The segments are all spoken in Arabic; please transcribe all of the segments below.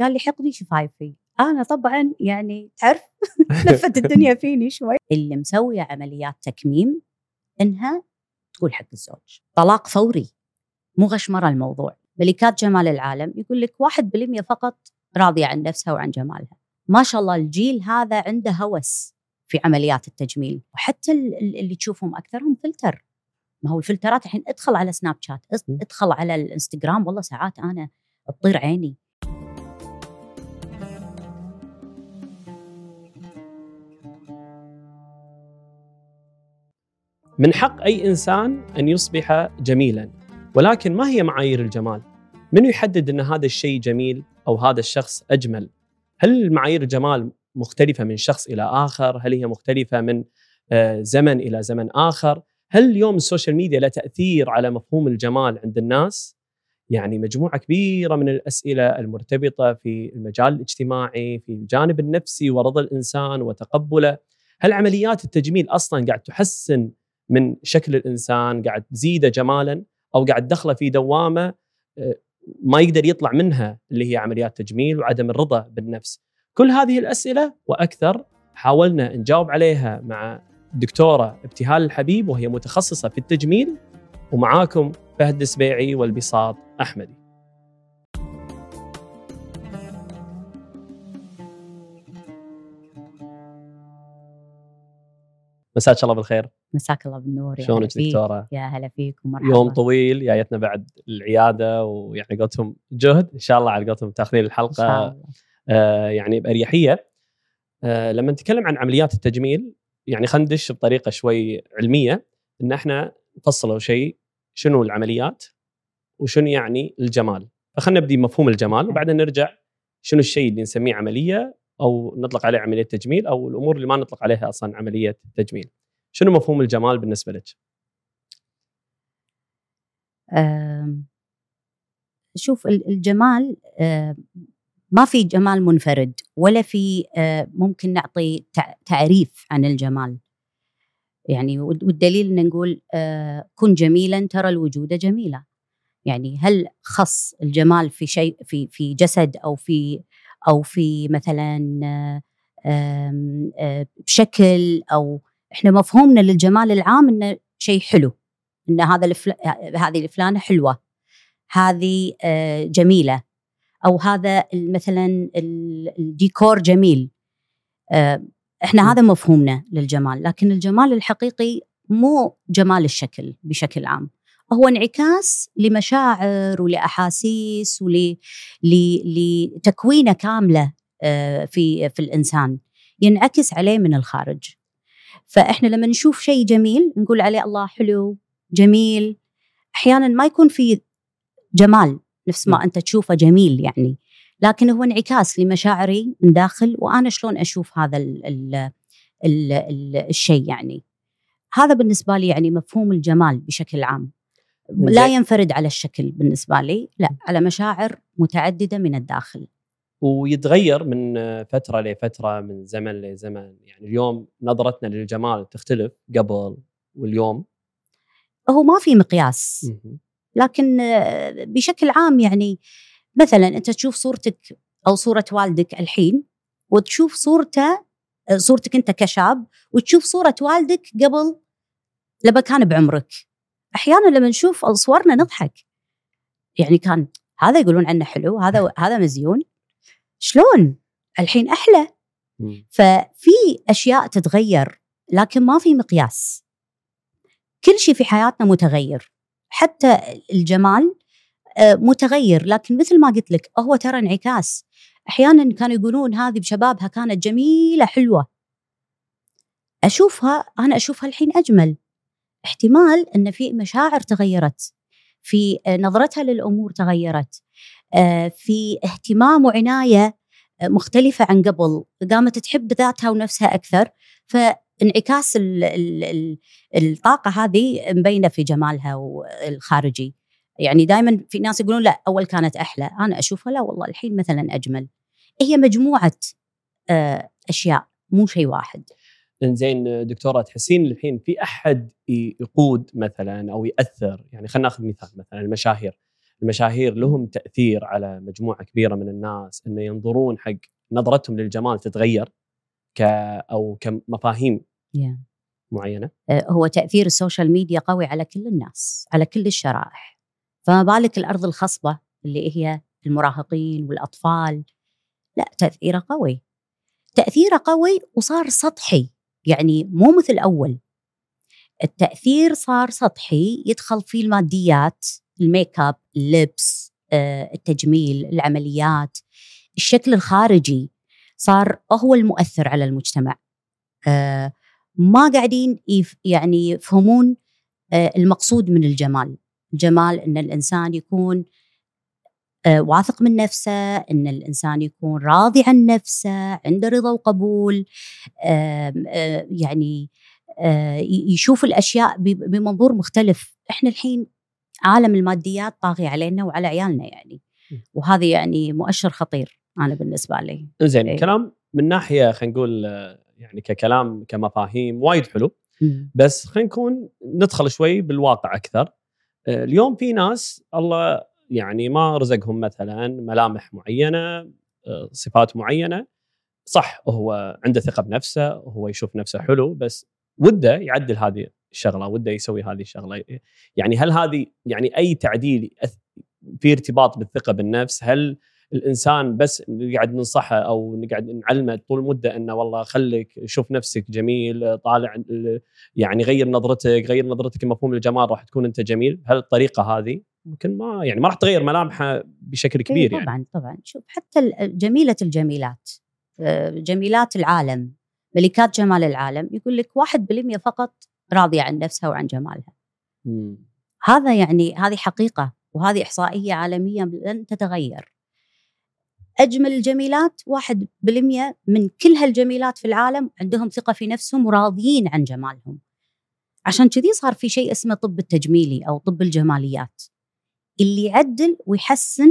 قال لي حقني شفايفي أنا طبعا يعني تعرف لفت الدنيا فيني شوي. اللي مسويه عمليات تكميم إنها تقول حق الزوج طلاق فوري مو غشمرة الموضوع. ملكات جمال العالم يقول لك 1% فقط راضيه عن نفسها وعن جمالها. ما شاء الله الجيل هذا عنده هوس في عمليات التجميل. وحتى اللي تشوفهم أكثرهم فلتر. ما هو الفلترات الحين ادخل على سناب شات ادخل على الانستغرام. والله ساعات أنا تطير عيني. من حق أي إنسان أن يصبح جميلا ولكن ما هي معايير الجمال؟ من يحدد أن هذا الشيء جميل أو هذا الشخص أجمل؟ هل معايير الجمال مختلفة من شخص إلى آخر؟ هل هي مختلفة من آه، زمن إلى زمن آخر؟ هل اليوم السوشيال ميديا له تأثير على مفهوم الجمال عند الناس؟ يعني مجموعة كبيرة من الأسئلة المرتبطة في المجال الاجتماعي، في الجانب النفسي ورضا الإنسان وتقبله، هل عمليات التجميل أصلا قاعد تحسن من شكل الإنسان، قاعد تزيده جمالا أو قاعد تدخله في دوامة آه، ما يقدر يطلع منها اللي هي عمليات تجميل وعدم الرضا بالنفس. كل هذه الأسئلة وأكثر حاولنا نجاوب عليها مع الدكتورة ابتهال الحبيب وهي متخصصة في التجميل ومعاكم فهد السبيعي والبساط أحمدي. مساك الله بالخير مساك الله بالنور يا شلونك دكتورة؟ يا هلا فيك ومرحبا. يوم طويل جايتنا بعد العيادة ويعني قلتهم جهد إن شاء الله على قولتهم تاخذين الحلقة إن شاء الله. آه يعني بأريحية. آه لما نتكلم عن عمليات التجميل يعني خلينا ندش بطريقة شوي علمية إن إحنا نفصل شيء شنو العمليات وشنو يعني الجمال. فخلينا نبدي بمفهوم الجمال وبعدين نرجع شنو الشيء اللي نسميه عملية أو نطلق عليه عملية تجميل أو الأمور اللي ما نطلق عليها أصلا عملية تجميل. شنو مفهوم الجمال بالنسبة لك؟ شوف الجمال ما في جمال منفرد ولا في ممكن نعطي تعريف عن الجمال. يعني والدليل إن نقول كن جميلا ترى الوجود جميلا. يعني هل خص الجمال في شيء في في جسد أو في أو في مثلا بشكل أو إحنا مفهومنا للجمال العام إنه شيء حلو إن هذا الفل... هذه الفلانة حلوة هذه جميلة أو هذا مثلا الديكور جميل. إحنا هذا مفهومنا للجمال لكن الجمال الحقيقي مو جمال الشكل بشكل عام. هو انعكاس لمشاعر ولأحاسيس ولتكوينه كاملة في في الإنسان. ينعكس عليه من الخارج. فإحنا لما نشوف شيء جميل نقول عليه الله حلو جميل. أحيانا ما يكون في جمال نفس ما أنت تشوفه جميل يعني. لكن هو انعكاس لمشاعري من داخل وأنا شلون أشوف هذا ال ال ال ال الشيء يعني. هذا بالنسبة لي يعني مفهوم الجمال بشكل عام. لا ينفرد على الشكل بالنسبة لي لا على مشاعر متعددة من الداخل. ويتغير من فترة لفترة من زمن لزمن. يعني اليوم نظرتنا للجمال تختلف قبل واليوم. هو ما في مقياس. لكن بشكل عام يعني مثلا أنت تشوف صورتك أو صورة والدك الحين وتشوف صورته صورتك أنت كشاب وتشوف صورة والدك قبل لما كان بعمرك. أحيانا لما نشوف صورنا نضحك. يعني كان هذا يقولون عنه حلو هذا هذا مزيون. شلون؟ الحين أحلى. ففي أشياء تتغير لكن ما في مقياس. كل شيء في حياتنا متغير. حتى الجمال آه، متغير. لكن مثل ما قلت لك هو ترى انعكاس. أحيانا كانوا يقولون هذه بشبابها كانت جميلة حلوة. أشوفها أنا أشوفها الحين أجمل. احتمال إن في مشاعر تغيرت في آه، نظرتها للأمور تغيرت. في اهتمام وعناية آه، مختلفة عن قبل. قامت تحب ذاتها ونفسها أكثر. فانعكاس الطاقة هذه مبينة في جمالها الخارجي يعني دائما في ناس يقولون لا أول كانت أحلى. أنا أشوفها لا والله الحين مثلا أجمل. هي مجموعة أشياء مو شيء واحد. زين دكتورة تحسين الحين في أحد يقود مثلا أو يأثر؟ يعني خلينا ناخذ مثال مثلا المشاهير. المشاهير لهم تأثير على مجموعة كبيرة من الناس إنه ينظرون حق نظرتهم للجمال تتغير ك أو كمفاهيم yeah. معينة. آه، هو تأثير السوشيال ميديا قوي على كل الناس على كل الشرائح. فما بالك الأرض الخصبة اللي هي المراهقين والأطفال؟ لا تأثيره قوي. تأثيره قوي وصار سطحي يعني مو مثل أول. التأثير صار سطحي يدخل فيه الماديات الميك اب اللبس آه، التجميل العمليات الشكل الخارجي صار هو المؤثر على المجتمع. آه، ما قاعدين يعني يفهمون آه، المقصود من الجمال. الجمال إن الإنسان يكون واثق من نفسه إن الإنسان يكون راضي عن نفسه عنده رضا وقبول يعني يشوف الأشياء بمنظور مختلف. إحنا الحين عالم الماديات طاغي علينا وعلى عيالنا يعني. وهذا يعني مؤشر خطير أنا بالنسبة لي. زين إيه. كلام من ناحية خلينا نقول يعني ككلام كمفاهيم وايد حلو. بس خلينا نكون ندخل شوي بالواقع أكثر. اليوم في ناس الله يعني ما رزقهم مثلا ملامح معينة صفات معينة. صح هو عنده ثقة بنفسه هو يشوف نفسه حلو بس وده يعدل هذه الشغله وده يسوي هذه الشغلة. يعني هل هذه يعني أي تعديل في ارتباط بالثقة بالنفس هل الإنسان بس قاعد ننصحه أو نقعد نعلمه طول المده إنه والله خليك شوف نفسك جميل طالع يعني غير نظرتك غير نظرتك لمفهوم الجمال راح تكون أنت جميل؟ هل الطريقة هذه؟ ممكن ما يعني ما راح تغير ملامحه بشكل إيه، كبير طبعا يعني. طبعا شوف حتى جميلة الجميلات آه، جميلات العالم ملكات جمال العالم يقول لك 1% فقط راضية عن نفسها وعن جمالها. مم. هذا يعني هذه حقيقة وهذه إحصائية عالمية لن تتغير. أجمل الجميلات 1% من كل هالجميلات في العالم عندهم ثقة في نفسهم وراضيين عن جمالهم. عشان كذي صار في شيء اسمه طب التجميلي أو طب الجماليات. اللي يعدل ويحسن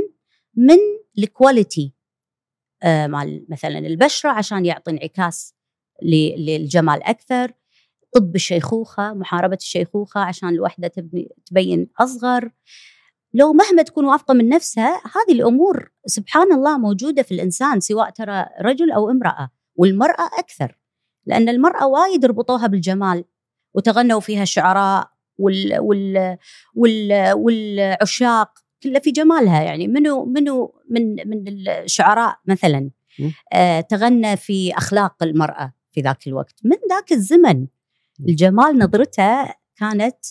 من الكواليتي آه مال مثلا البشرة عشان يعطي انعكاس للجمال أكثر طب الشيخوخه محاربة الشيخوخة عشان الوحدة تبين أصغر. لو مهما تكون واثقه من نفسها هذه الأمور سبحان الله موجودة في الإنسان سواء ترى رجل أو امرأة والمرأة أكثر لأن المرأة وايد ربطوها بالجمال وتغنوا فيها الشعراء وال وال وال والعشاق كلها في جمالها. يعني منو منو من من الشعراء مثلا آه تغنى في أخلاق المرأة في ذاك الوقت. من ذاك الزمن. الجمال نظرته كانت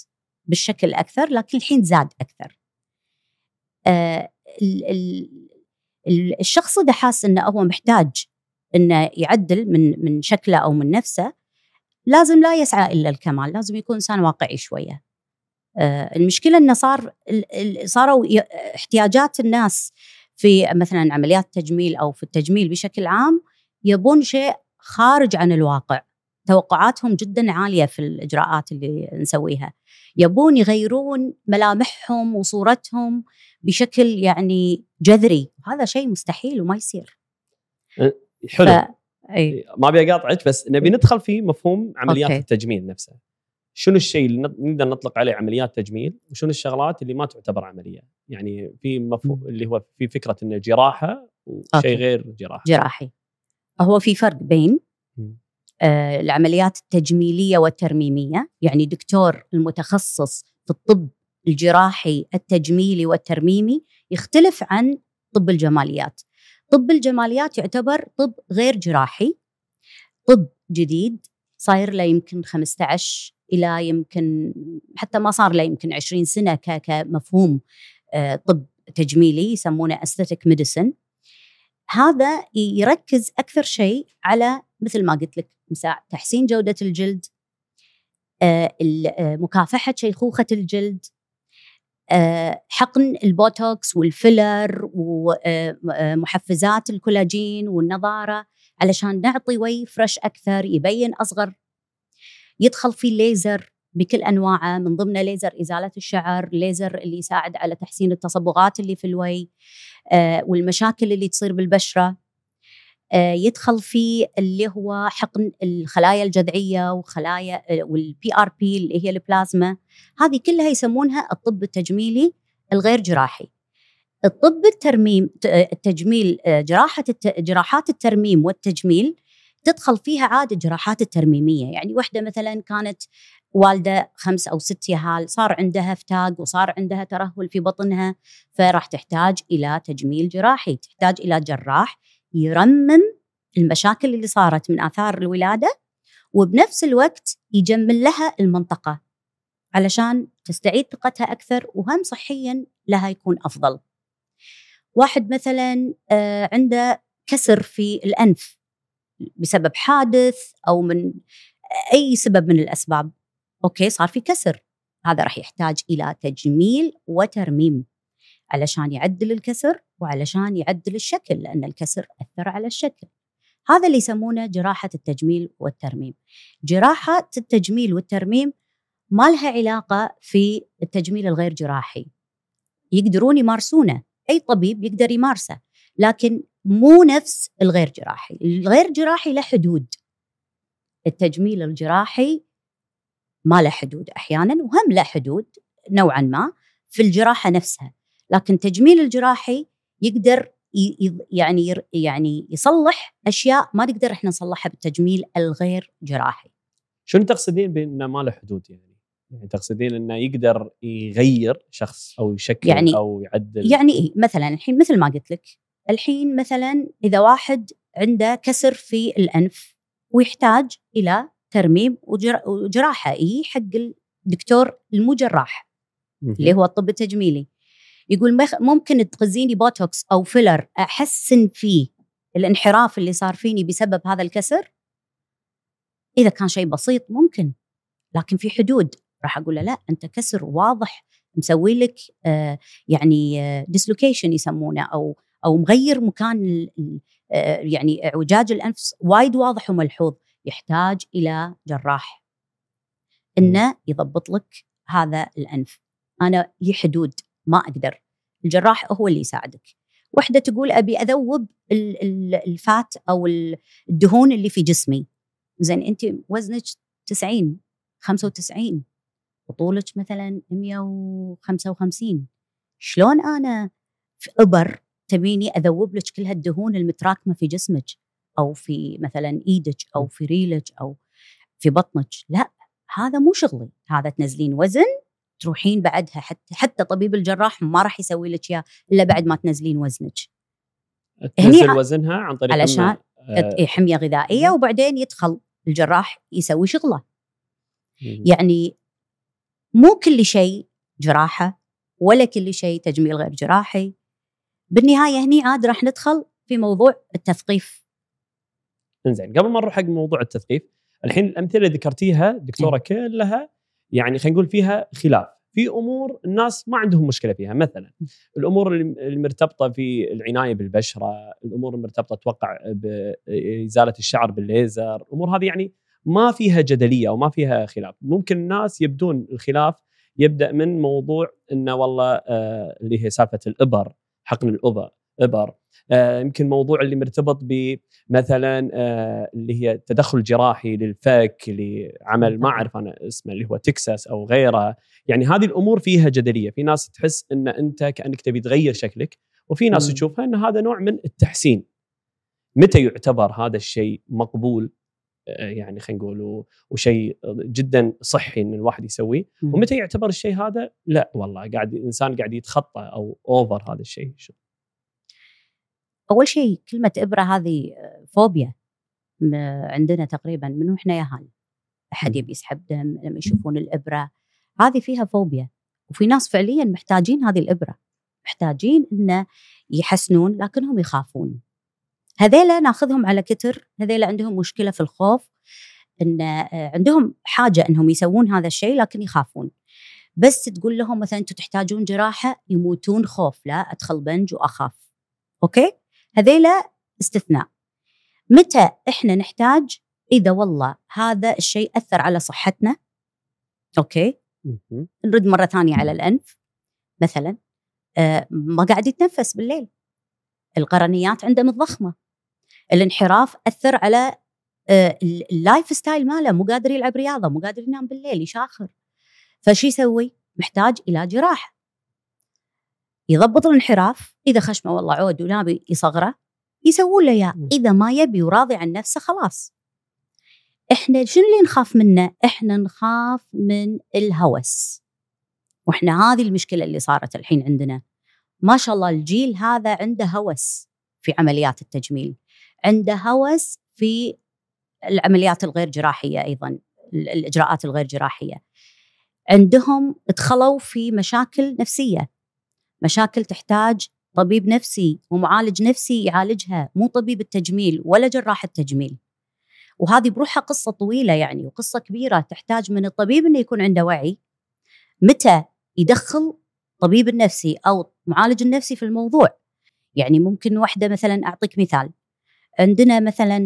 بالشكل الاكثر لكن الحين زاد أكثر. آه الشخص إذا حاس إنه هو محتاج إنه يعدل من من شكله أو من نفسه لازم لا يسعى إلا الكمال لازم يكون إنسان واقعي شوية. آه المشكلة إنه صار صاروا احتياجات الناس في مثلا عمليات التجميل أو في التجميل بشكل عام يبون شيء خارج عن الواقع. توقعاتهم جدا عالية في الإجراءات اللي نسويها. يبون يغيرون ملامحهم وصورتهم بشكل يعني جذري. هذا شيء مستحيل وما يصير. أه، حلو. ف... أي. ما أبي أقاطعك بس نبي ندخل في مفهوم عمليات أوكي. التجميل نفسها شنو الشيء اللي نقدر نطلق عليه عمليات تجميل؟ وشنو الشغلات اللي ما تعتبر عملية؟ يعني في مفهوم اللي هو في فكرة إنه جراحة وشيء غير جراحة. جراحي. هو في فرق بين العمليات التجميلية والترميمية. يعني دكتور المتخصص في الطب الجراحي التجميلي والترميمي يختلف عن طب الجماليات. طب الجماليات يعتبر طب غير جراحي طب جديد. صاير له يمكن 15 إلى يمكن حتى ما صار له يمكن 20 سنة كمفهوم آه، طب تجميلي يسمونه استاتيك ميديسن هذا يركز أكثر شيء على مثل ما قلت لك تحسين جودة الجلد آه، آه، مكافحة شيخوخة الجلد آه، حقن البوتوكس والفيلر ومحفزات الكولاجين والنضاره علشان نعطي وي fresh أكثر يبين أصغر يدخل في الليزر بكل أنواعه من ضمنه ليزر إزالة الشعر، ليزر اللي يساعد على تحسين التصبغات اللي في الوي والمشاكل اللي تصير بالبشرة. آه يدخل في اللي هو حقن الخلايا الجذعية وخلايا آه وال PRP اللي هي البلازما، هذه كلها يسمونها الطب التجميلي الغير جراحي. الطب الترميم التجميل جراحة جراحات الترميم والتجميل تدخل فيها عاد الجراحات الترميمية يعني وحدة مثلا كانت والدة خمس أو ست يهال صار عندها فتاق وصار عندها ترهل في بطنها فراح تحتاج إلى تجميل جراحي تحتاج إلى جراح يرمم المشاكل اللي صارت من آثار الولادة وبنفس الوقت يجمل لها المنطقة علشان تستعيد ثقتها أكثر وهم صحيا لها يكون أفضل. واحد مثلا آه، عنده كسر في الأنف بسبب حادث أو من أي سبب من الأسباب. أوكي صار في كسر. هذا راح يحتاج إلى تجميل وترميم. علشان يعدل الكسر وعلشان يعدل الشكل لأن الكسر أثر على الشكل. هذا اللي يسمونه جراحة التجميل والترميم. جراحة التجميل والترميم ما لها علاقة في التجميل الغير جراحي. يقدرون يمارسونه أي طبيب يقدر يمارسه لكن مو نفس الغير جراحي. الغير جراحي له حدود. التجميل الجراحي ما له حدود أحيانا وهم له حدود نوعا ما في الجراحة نفسها. لكن التجميل الجراحي يقدر يعني يعني يصلح أشياء ما نقدر إحنا نصلحها بالتجميل الغير جراحي. شنو تقصدين بأنه ما له حدود يعني؟ يعني تقصدين إنه يقدر يغير شخص أو يشكل يعني أو يعدل يعني إيه؟ مثلا الحين مثل ما قلت لك الحين مثلا إذا واحد عنده كسر في الأنف ويحتاج إلى ترميم وجراحة اي حق الدكتور المجراح اللي هو الطب التجميلي يقول ممكن تغزيني بوتوكس أو فيلر أحسن فيه الانحراف اللي صار فيني بسبب هذا الكسر؟ إذا كان شيء بسيط ممكن لكن في حدود. راح أقول له لا أنت كسر واضح مسوي لك آه يعني dislocation آه يسمونه أو أو مغير مكان آه يعني إعوجاج الانف وايد واضح وملحوظ. يحتاج إلى جراح. إنه يضبط لك هذا الأنف. أنا لي حدود. ما أقدر. الجراح هو اللي يساعدك. وحدة تقول أبي أذوب الفات أو الدهون اللي في جسمي. زين أنت وزنك 90 95 وطولك مثلا 155 شلون أنا في أبر تبيني أذوب لك كل هالدهون المتراكمة في جسمك أو في مثلا إيدك أو في ريلك أو في بطنك؟ لا هذا مو شغلي. هذا تنزلين وزن تروحين بعدها حتى حتى طبيب الجراح ما راح يسوي لك إياه إلا بعد ما تنزلين وزنك. تنزل وزنها عن طريق علشان آه. حمية غذائية وبعدين يدخل الجراح يسوي شغله. يعني مو كل شيء جراحة ولا كل شيء تجميل غير جراحي. بالنهاية هني عاد راح ندخل في موضوع التثقيف. إنزين قبل ما نروح حق موضوع التثقيف الحين الامثله اللي ذكرتيها دكتورة كلها يعني خلينا نقول فيها خلاف. في أمور الناس ما عندهم مشكلة فيها. مثلا الأمور المرتبطه في العناية بالبشرة الأمور المرتبطة أتوقع بازاله الشعر بالليزر الأمور هذه يعني ما فيها جدلية أو ما فيها خلاف. ممكن الناس يبدون الخلاف يبدأ من موضوع إنه والله آه اللي هي سالفة الإبر حقن الإبر. إبر. آه يمكن موضوع اللي مرتبط بمثلا آه اللي هي تدخل جراحي للفك لعمل ما أعرف أنا اسمه اللي هو تكساس أو غيره. يعني هذه الأمور فيها جدلية. في ناس تحس إن أنت كأنك تبي تغير شكلك وفي ناس تشوفها إن هذا نوع من التحسين. متى يعتبر هذا الشيء مقبول؟ آه، يعني خلينا نقول وشيء جدا صحي إن الواحد يسويه. ومتى يعتبر الشيء هذا؟ لا والله قاعد الانسان قاعد يتخطى أو اوفر هذا الشيء. أول شيء كلمة إبرة هذه فوبيا عندنا تقريبا من وإحنا ياهل أحد يبي يسحب دم لما يشوفون الإبرة. هذه فيها فوبيا وفي ناس فعليا محتاجين هذه الإبرة. محتاجين انه يحسنون لكنهم يخافون. هذيلا ناخذهم على كتر هذيلا عندهم مشكلة في الخوف إن آه، عندهم حاجة إنهم يسوون هذا الشيء لكن يخافون. بس تقول لهم مثلا أنتم تحتاجون جراحة يموتون خوف لا أدخل بنج وأخاف. Okay؟ هذيلا استثناء. متى إحنا نحتاج؟ إذا والله هذا الشيء أثر على صحتنا. Okay. نرد مرة ثانية على الأنف. مثلا آه ما قاعد يتنفس بالليل. القرينيات عنده متضخمه الانحراف أثر على آه ال lifestyle ماله. مو قادر يلعب رياضة مو قادر ينام بالليل يشاخر. فشي يسوي؟ محتاج إلى جراحة. يضبط الانحراف. إذا خشمه والله عود ونابي يصغره يسوون له إياه. إذا ما يبي وراضي عن نفسه خلاص. إحنا شنو اللي نخاف منه؟ إحنا نخاف من الهوس. وإحنا هذه المشكلة اللي صارت الحين عندنا. ما شاء الله الجيل هذا عنده هوس في عمليات التجميل. عنده هوس في العمليات الغير جراحية أيضا ال- الإجراءات الغير جراحية. عندهم دخلوا في مشاكل نفسية. مشاكل تحتاج طبيب نفسي ومعالج نفسي يعالجها مو طبيب التجميل ولا جراح التجميل. وهذه بروحها قصة طويلة يعني وقصة كبيرة تحتاج من الطبيب أنه يكون عنده وعي. متى يدخل طبيب النفسي أو معالج النفسي في الموضوع؟ يعني ممكن واحدة مثلا أعطيك مثال. عندنا مثلا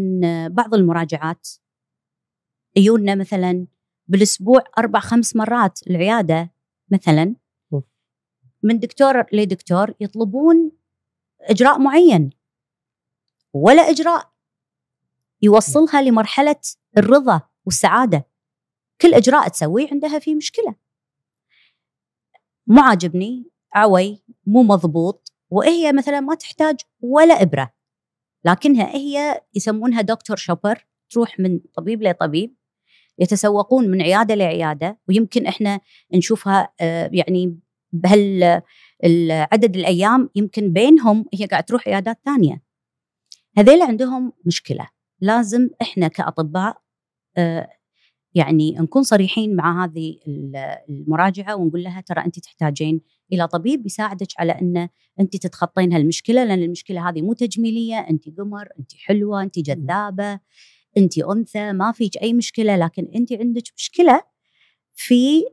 بعض المراجعات. يجونا مثلا بالأسبوع أربع خمس مرات العيادة مثلا. من دكتور لدكتور يطلبون إجراء معين ولا إجراء يوصلها لمرحلة الرضا والسعادة. كل إجراء تسويه عندها فيه مشكلة. مو عاجبني عوي مو مضبوط وهي مثلا ما تحتاج ولا إبرة. لكنها هي يسمونها دكتور شوبر تروح من طبيب لطبيب يتسوقون من عيادة لعيادة ويمكن إحنا نشوفها آه، يعني بهال عدد الأيام يمكن بينهم هي قاعدة تروح عيادات ثانية. هذيل عندهم مشكلة. لازم إحنا كأطباء آه، يعني نكون صريحين مع هذه ال- المراجعة ونقول لها ترى أنت تحتاجين إلى طبيب يساعدك على أن أنت تتخطين هالمشكلة لأن المشكلة هذه مو تجميلية. أنت قمر أنت حلوة أنت جذابة أنت أنثى ما فيك أي مشكلة. لكن أنت عندك مشكلة في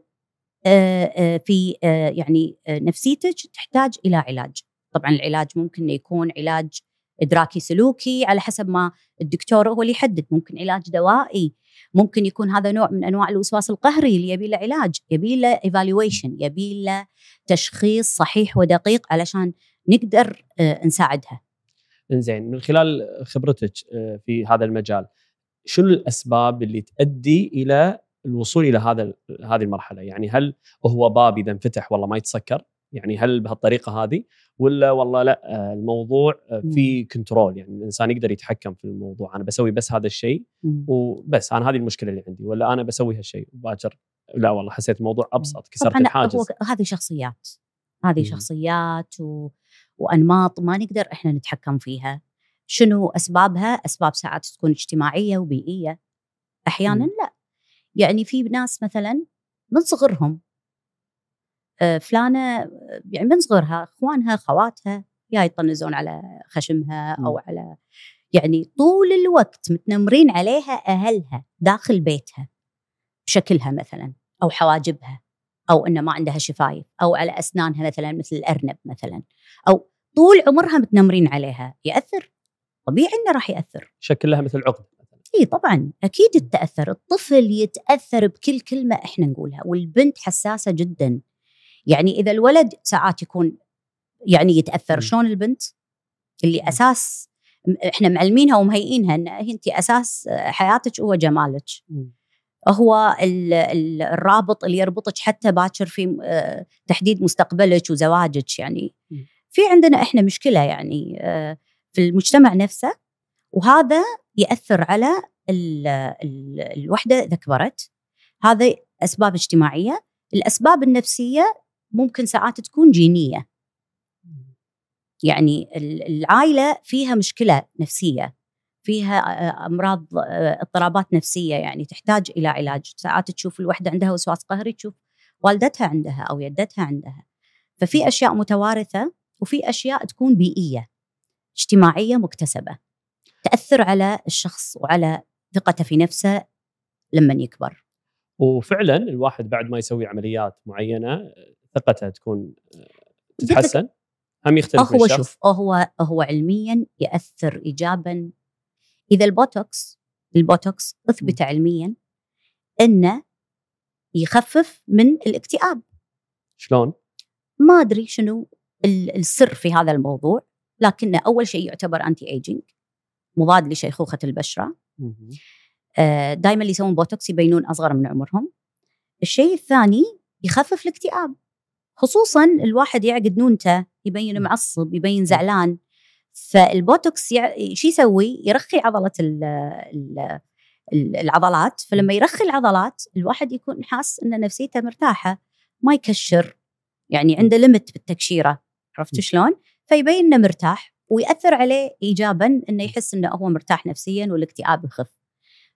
في آه، يعني آه، نفسيتك تحتاج إلى علاج. طبعا العلاج ممكن يكون علاج إدراكي سلوكي على حسب ما الدكتور هو اللي يحدد. ممكن علاج دوائي ممكن يكون هذا نوع من أنواع الوسواس القهري اللي يبي له علاج يبي له ايفالويشن يبي له تشخيص صحيح ودقيق علشان نقدر آه، نساعدها. إنزين من خلال خبرتك آه، في هذا المجال شنو الأسباب اللي تؤدي إلى الوصول إلى هذا هذه المرحلة. يعني هل هو باب إذا انفتح والله ما يتسكر؟ يعني هل بهالطريقة هذه؟ ولا والله لا آه، الموضوع آه، في كنترول. يعني الإنسان يقدر يتحكم في الموضوع. أنا بسوي بس هذا الشيء وبس أنا هذه المشكلة اللي عندي. ولا أنا بسوي هالشيء وباكر؟ لا والله حسيت الموضوع أبسط كسرت الحاجز. هو هذه شخصيات. هذه مم. شخصيات و... وأنماط ما نقدر إحنا نتحكم فيها. شنو أسبابها؟ أسباب ساعات تكون اجتماعية وبيئية. أحيانا مم. لا. يعني في ناس مثلا من صغرهم آه، فلانة يعني من صغرها أخوانها خواتها يا يطنزون على خشمها أو. على يعني طول الوقت متنمرين عليها أهلها داخل بيتها بشكلها مثلا أو حواجبها أو إنه ما عندها شفايف أو على أسنانها مثلا مثل الأرنب مثلا أو طول عمرها متنمرين عليها يأثر؟ طبيعي إنه راح يأثر. شكل لها مثل عقد اي طبعا أكيد تاثر الطفل يتأثر بكل كلمة إحنا نقولها والبنت حساسة جدا يعني إذا الولد ساعات يكون يعني يتأثر. شلون البنت اللي. أساس إحنا معلمينها ومهيئينها إن انت أساس حياتك هو جمالك هو ال- ال- الرابط اللي يربطك حتى باكر في آه، تحديد مستقبلك وزواجك يعني. في عندنا إحنا مشكلة يعني آه، في المجتمع نفسه وهذا يأثر على ال ال الوحدة إذا كبرت. هذا أسباب اجتماعية. الأسباب النفسية ممكن ساعات تكون جينية. يعني ال- العائلة فيها مشكلة نفسية فيها أمراض اضطرابات نفسية يعني تحتاج إلى علاج. ساعات تشوف الوحدة عندها وسواس قهري تشوف والدتها عندها أو يدتها عندها. ففي أشياء متوارثة وفي أشياء تكون بيئية اجتماعية مكتسبة. تأثر على الشخص وعلى ثقته في نفسه لما يكبر. وفعلا الواحد بعد ما يسوي عمليات معينة ثقته تكون تتحسن. هم يختلف هو شوف هو هو علميا يأثر ايجابا. إذا البوتوكس البوتوكس أثبت علميا إنه يخفف من الاكتئاب. شلون؟ ما أدري شنو ال- السر في هذا الموضوع لكنه أول شيء يعتبر anti-aging مضاد لشيخوخة البشرة. دائما اللي يسوون بوتوكس يبينون أصغر من عمرهم. الشيء الثاني يخفف الاكتئاب. خصوصا الواحد يعقد نونته يبين معصب يبين زعلان. فالبوتوكس يع... شو يسوي يرخي عضلة ال ال العضلات. فلما يرخي العضلات الواحد يكون حاس إن نفسيته مرتاحة ما يكشر. يعني عنده limit بالتكشيرة. عرفت شلون؟ فيبين إنه مرتاح. ويأثر عليه ايجابا إنه يحس إنه هو مرتاح نفسيا والاكتئاب يخف.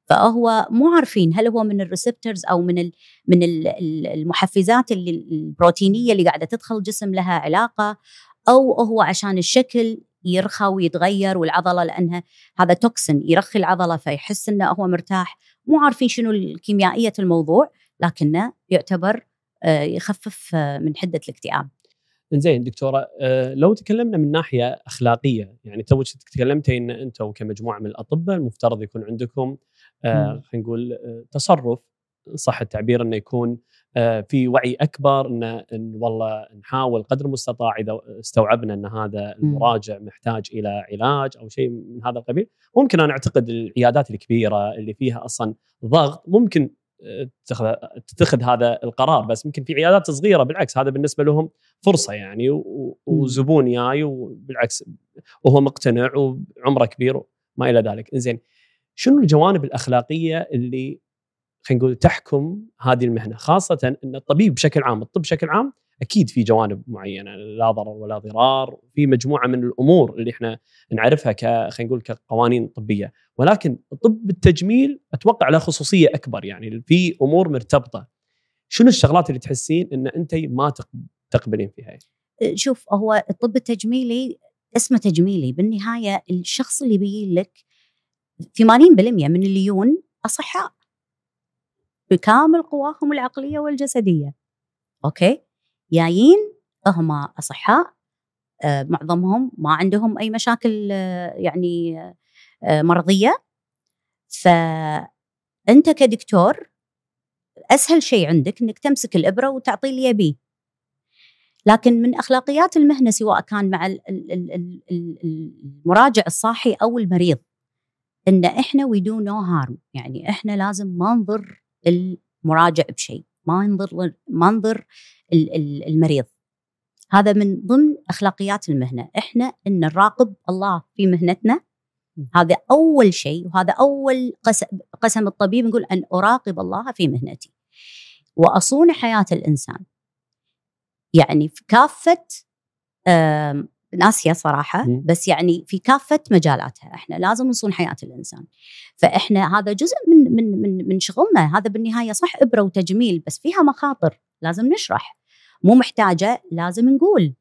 فهو مو عارفين هل هو من ال receptors أو من ال من ال المحفزات اللي البروتينية اللي قاعدة تدخل الجسم لها علاقة أو هو عشان الشكل يرخى ويتغير والعضلة لأنها هذا toxin يرخي العضلة فيحس إنه هو مرتاح مو عارفين شنو الكيميائية الموضوع لكنه يعتبر آه، يخفف آه، من حدة الاكتئاب. زين دكتورة آه، لو تكلمنا من ناحية أخلاقية يعني تو تكلمتي ان أنتم كمجموعة من الأطباء المفترض يكون عندكم خلينا نقول تصرف صح التعبير إنه يكون في وعي أكبر إن, إن والله نحاول قدر المستطاع إذا استوعبنا إن هذا المراجع محتاج إلى علاج أو شيء من هذا القبيل ممكن أنا أعتقد العيادات الكبيرة اللي فيها أصلا ضغط ممكن تتخذ تتخذ هذا القرار بس يمكن في عيادات صغيرة بالعكس هذا بالنسبة لهم فرصة يعني وزبون جاي وبالعكس وهو مقتنع وعمره كبير وما إلى ذلك. زين شنو الجوانب الأخلاقية اللي خلينا نقول تحكم هذه المهنة خاصة إن الطبيب بشكل عام الطب بشكل عام أكيد في جوانب معينة لا ضرر ولا ضرار في مجموعة من الأمور اللي إحنا نعرفها ك خلينا نقول كقوانين طبية. ولكن طب التجميل أتوقع له خصوصية أكبر يعني في أمور مرتبطة. شنو الشغلات اللي تحسين إن أنت ما تقبلين فيها؟ شوف هو الطب التجميلي اسمه تجميلي. بالنهاية الشخص اللي بيجي لك في 80% من الليون أصحاء. بكامل قواهم العقلية والجسدية. أوكي؟ جايين هم أصحاء آه، معظمهم ما عندهم أي مشاكل آه، يعني آه، مرضية. فانت كدكتور أسهل شيء عندك إنك تمسك الإبرة وتعطي اللي يبيه. لكن من أخلاقيات المهنة سواء كان مع المراجع الصاحي أو المريض إن إحنا we do no harm يعني إحنا لازم ما نضر المراجع بشيء ما نضر ما نضر المريض. هذا من ضمن أخلاقيات المهنة. إحنا إن نراقب الله في مهنتنا هذا أول شيء وهذا أول قسم, قسم الطبيب نقول أن أراقب الله في مهنتي. وأصون حياة الإنسان. يعني في كافة ناسيه صراحة بس يعني في كافة مجالاتها. إحنا لازم نصون حياة الإنسان. فإحنا هذا جزء من من من من شغلنا. هذا بالنهاية صح إبرة وتجميل بس فيها مخاطر. لازم نشرح. مو محتاجة لازم نقول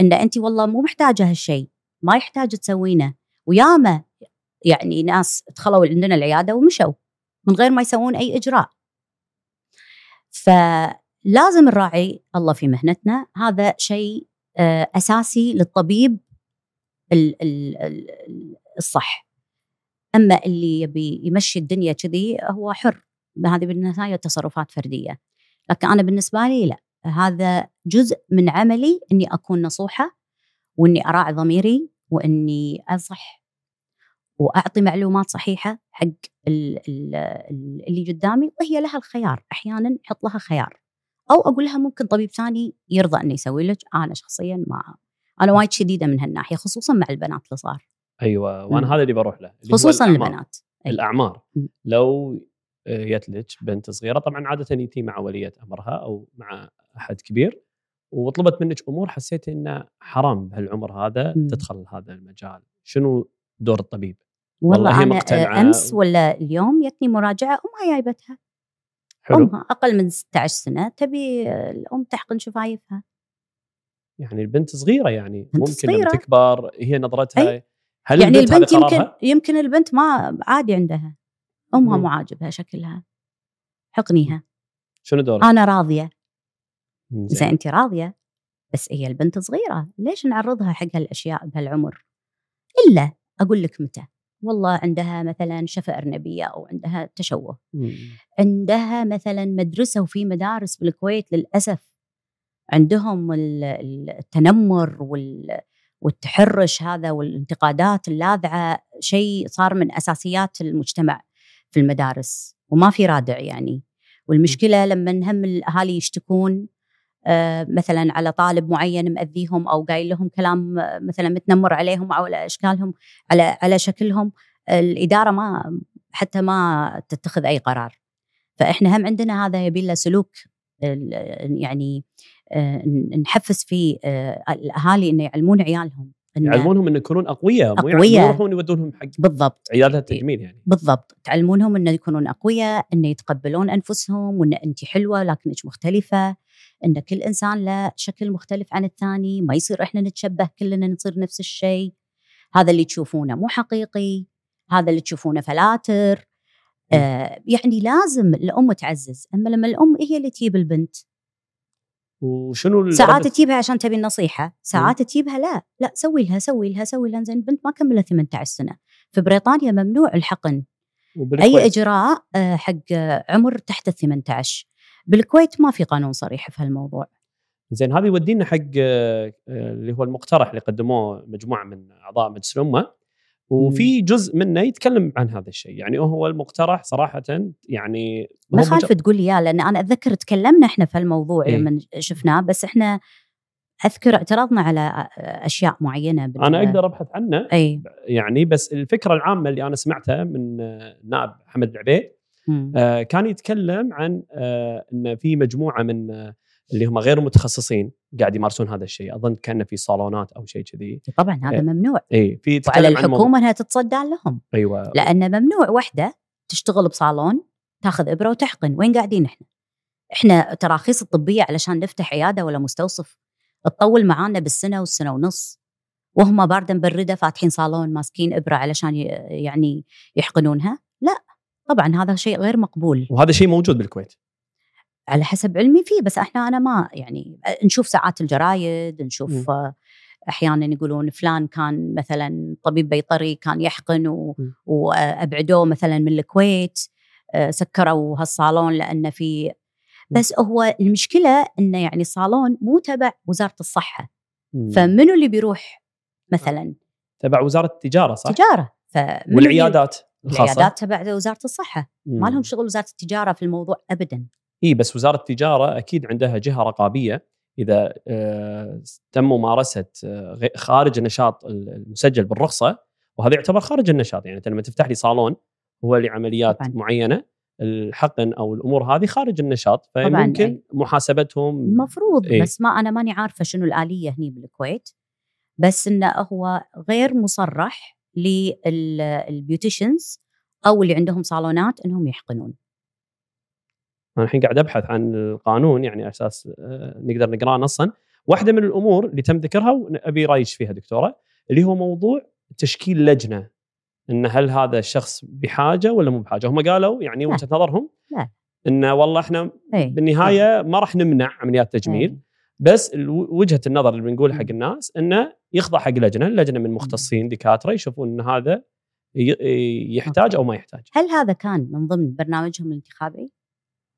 إن انت والله مو محتاجة هالشيء. ما يحتاج تسوينه. وياما يعني ناس دخلوا عندنا العيادة ومشوا من غير ما يسوون أي إجراء. فلازم نراعي الله في مهنتنا. هذا شيء أساسي للطبيب الصح. أما اللي يبي يمشي الدنيا كذي هو حر. هذه بالنهاية تصرفات فردية. لكن أنا بالنسبة لي لا. هذا جزء من عملي إني أكون نصوحة وإني أراعي ضميري وإني اصح وأعطي معلومات صحيحة حق اللي قدامي. وهي لها الخيار. أحيانا نحط لها خيار. أو أقول لها ممكن طبيب ثاني يرضى إنه يسوي لك. أنا شخصيا ما أنا وايد شديدة من هالناحية خصوصا مع البنات الصغار أيوه وأنا هذا اللي بروح له اللي خصوصا البنات. أي. الأعمار. لو جت لك بنت صغيرة طبعا عادة يتي مع ولية أمرها أو مع أحد كبير وطلبت منك أمور حسيت انه حرام بهالعمر هذا م. تدخل هذا المجال. شنو دور الطبيب؟ والله, والله أنا أمس ولا اليوم جتني مراجعة امها جايبتها. حلو. أمها أقل من 16 سنة تبي الأم تحقن شفايفها يعني البنت صغيرة يعني ممكن صغيرة. لما تكبر هي نظرتها أي. هل يعني البنت, البنت يمكن يمكن البنت ما عادي عندها. أمها مو عاجبها شكلها. حقنيها. شنو دورك؟ أنا راضية. زين انت راضية؟ بس هي البنت صغيرة. ليش نعرضها حق هالأشياء بهالعمر؟ إلا أقول لك متى. والله عندها مثلا شفة أرنبية أو عندها تشوه. مم. عندها مثلا مدرسة وفي مدارس بالكويت للأسف عندهم التنمر والتحرش هذا والانتقادات اللاذعة شيء صار من أساسيات المجتمع في المدارس وما في رادع يعني. والمشكلة لما هم الأهالي يشتكون مثلا على طالب معين مأذيهم أو قايل لهم كلام آه، مثلا متنمر عليهم أو على إشكالهم على على شكلهم الإدارة ما حتى ما تتخذ أي قرار. فإحنا هم عندنا هذا يبي له سلوك يعني آه، نحفز في الأهالي إنه يعلمون عيالهم يعلمونهم إنه يكونون أقوياء مو أقوياء. يروحون يودونهم حق بالضبط. عيادات التجميل يعني. بالضبط. تعلمونهم إنه يكونون أقوياء إنه يتقبلون أنفسهم وإن انت حلوة لكنك مختلفة إن كل إنسان له شكل مختلف عن الثاني ما يصير إحنا نتشبه كلنا نصير نفس الشيء. هذا اللي تشوفونه مو حقيقي هذا اللي تشوفونه فلاتر. آه يعني لازم الأم تعزز. أما لما الأم هي اللي تجيب البنت وشنو ساعات تجيبها عشان تبي النصيحة ساعات تجيبها لا لا سوي لها سوي لها سوي لها زين البنت ما كملت 18 سنة. في بريطانيا ممنوع الحقن. أي إجراء آه، حق عمر تحت ال 18 بالكويت ما في قانون صريح في هالموضوع. زين هذا يودينا حق آه، اللي هو المقترح اللي قدموه مجموعة من أعضاء مجلس الأمة. وفي جزء منه يتكلم عن هذا الشيء يعني هو المقترح صراحة يعني ما خالف تقول لي اياه لأن أنا أتذكر تكلمنا إحنا في الموضوع إيه؟ لما شفناه بس إحنا أذكر اعترضنا على أشياء معينة بال... أنا أقدر أبحث عنه أي. يعني بس الفكرة العامة اللي أنا سمعتها من النائب محمد العبيد آه كان يتكلم عن آه ان في مجموعة من آه اللي هم غير متخصصين قاعد يمارسون هذا الشيء. أظن كان في صالونات أو شيء كذي. طبعا هذا إيه. ممنوع. اي في وعلى الحكومة إنها تتصدى لهم. أيوه. لأن ممنوع وحدة تشتغل بصالون تاخذ إبرة وتحقن. وين قاعدين إحنا؟ إحنا تراخيص الطبية علشان نفتح عيادة ولا مستوصف. تطول معانا بالسنة والسنة ونص. وهم بارده مبرده فاتحين صالون ماسكين إبرة علشان يعني يحقنونها. لا طبعا هذا شيء غير مقبول. وهذا شيء موجود بالكويت. على حسب علمي فيه بس إحنا أنا ما يعني نشوف ساعات الجرايد نشوف م. أحيانا يقولون فلان كان مثلا طبيب بيطري كان يحقن و... وابعدوه مثلا من الكويت آه، سكروا هالصالون لأنه في بس هو المشكلة إنه يعني صالون مو تبع وزارة الصحة. فمنو اللي بيروح مثلا؟ تبع وزارة التجارة صح؟ تجارة. والعيادات الخاصة؟ العيادات تبع وزارة الصحة. ما لهم شغل وزارة التجارة في الموضوع ابدا. اي بس وزارة التجارة أكيد عندها جهة رقابية إذا آه تم ممارسة آه خارج النشاط المسجل بالرخصة وهذا يعتبر خارج النشاط يعني أنت لما تفتح لي صالون هو لعمليات طبعا. معينة الحقن أو الأمور هذه خارج النشاط فممكن محاسبتهم المفروض إيه؟ بس ما أنا ماني عارفة شنو الآلية هني بالكويت بس إنه هو غير مصرح للبيوتيشنز أو اللي عندهم صالونات إنهم يحقنون أنا الحين قاعد أبحث عن القانون يعني أساس آه، نقدر نقرأه نصا. واحدة من الأمور اللي تم ذكرها وأبي رايك فيها دكتورة اللي هو موضوع تشكيل لجنة. إن هل هذا الشخص بحاجة ولا مو بحاجة؟ هم قالوا يعني وجهة نظرهم لا انه والله إحنا أي. بالنهاية ما راح نمنع عمليات تجميل. أي. بس وجهة النظر اللي بنقولها حق الناس إنه يخضع حق لجنة، لجنة من مختصين دكاترة يشوفون إن هذا يحتاج أو ما يحتاج. هل هذا كان من ضمن برنامجهم الانتخابي؟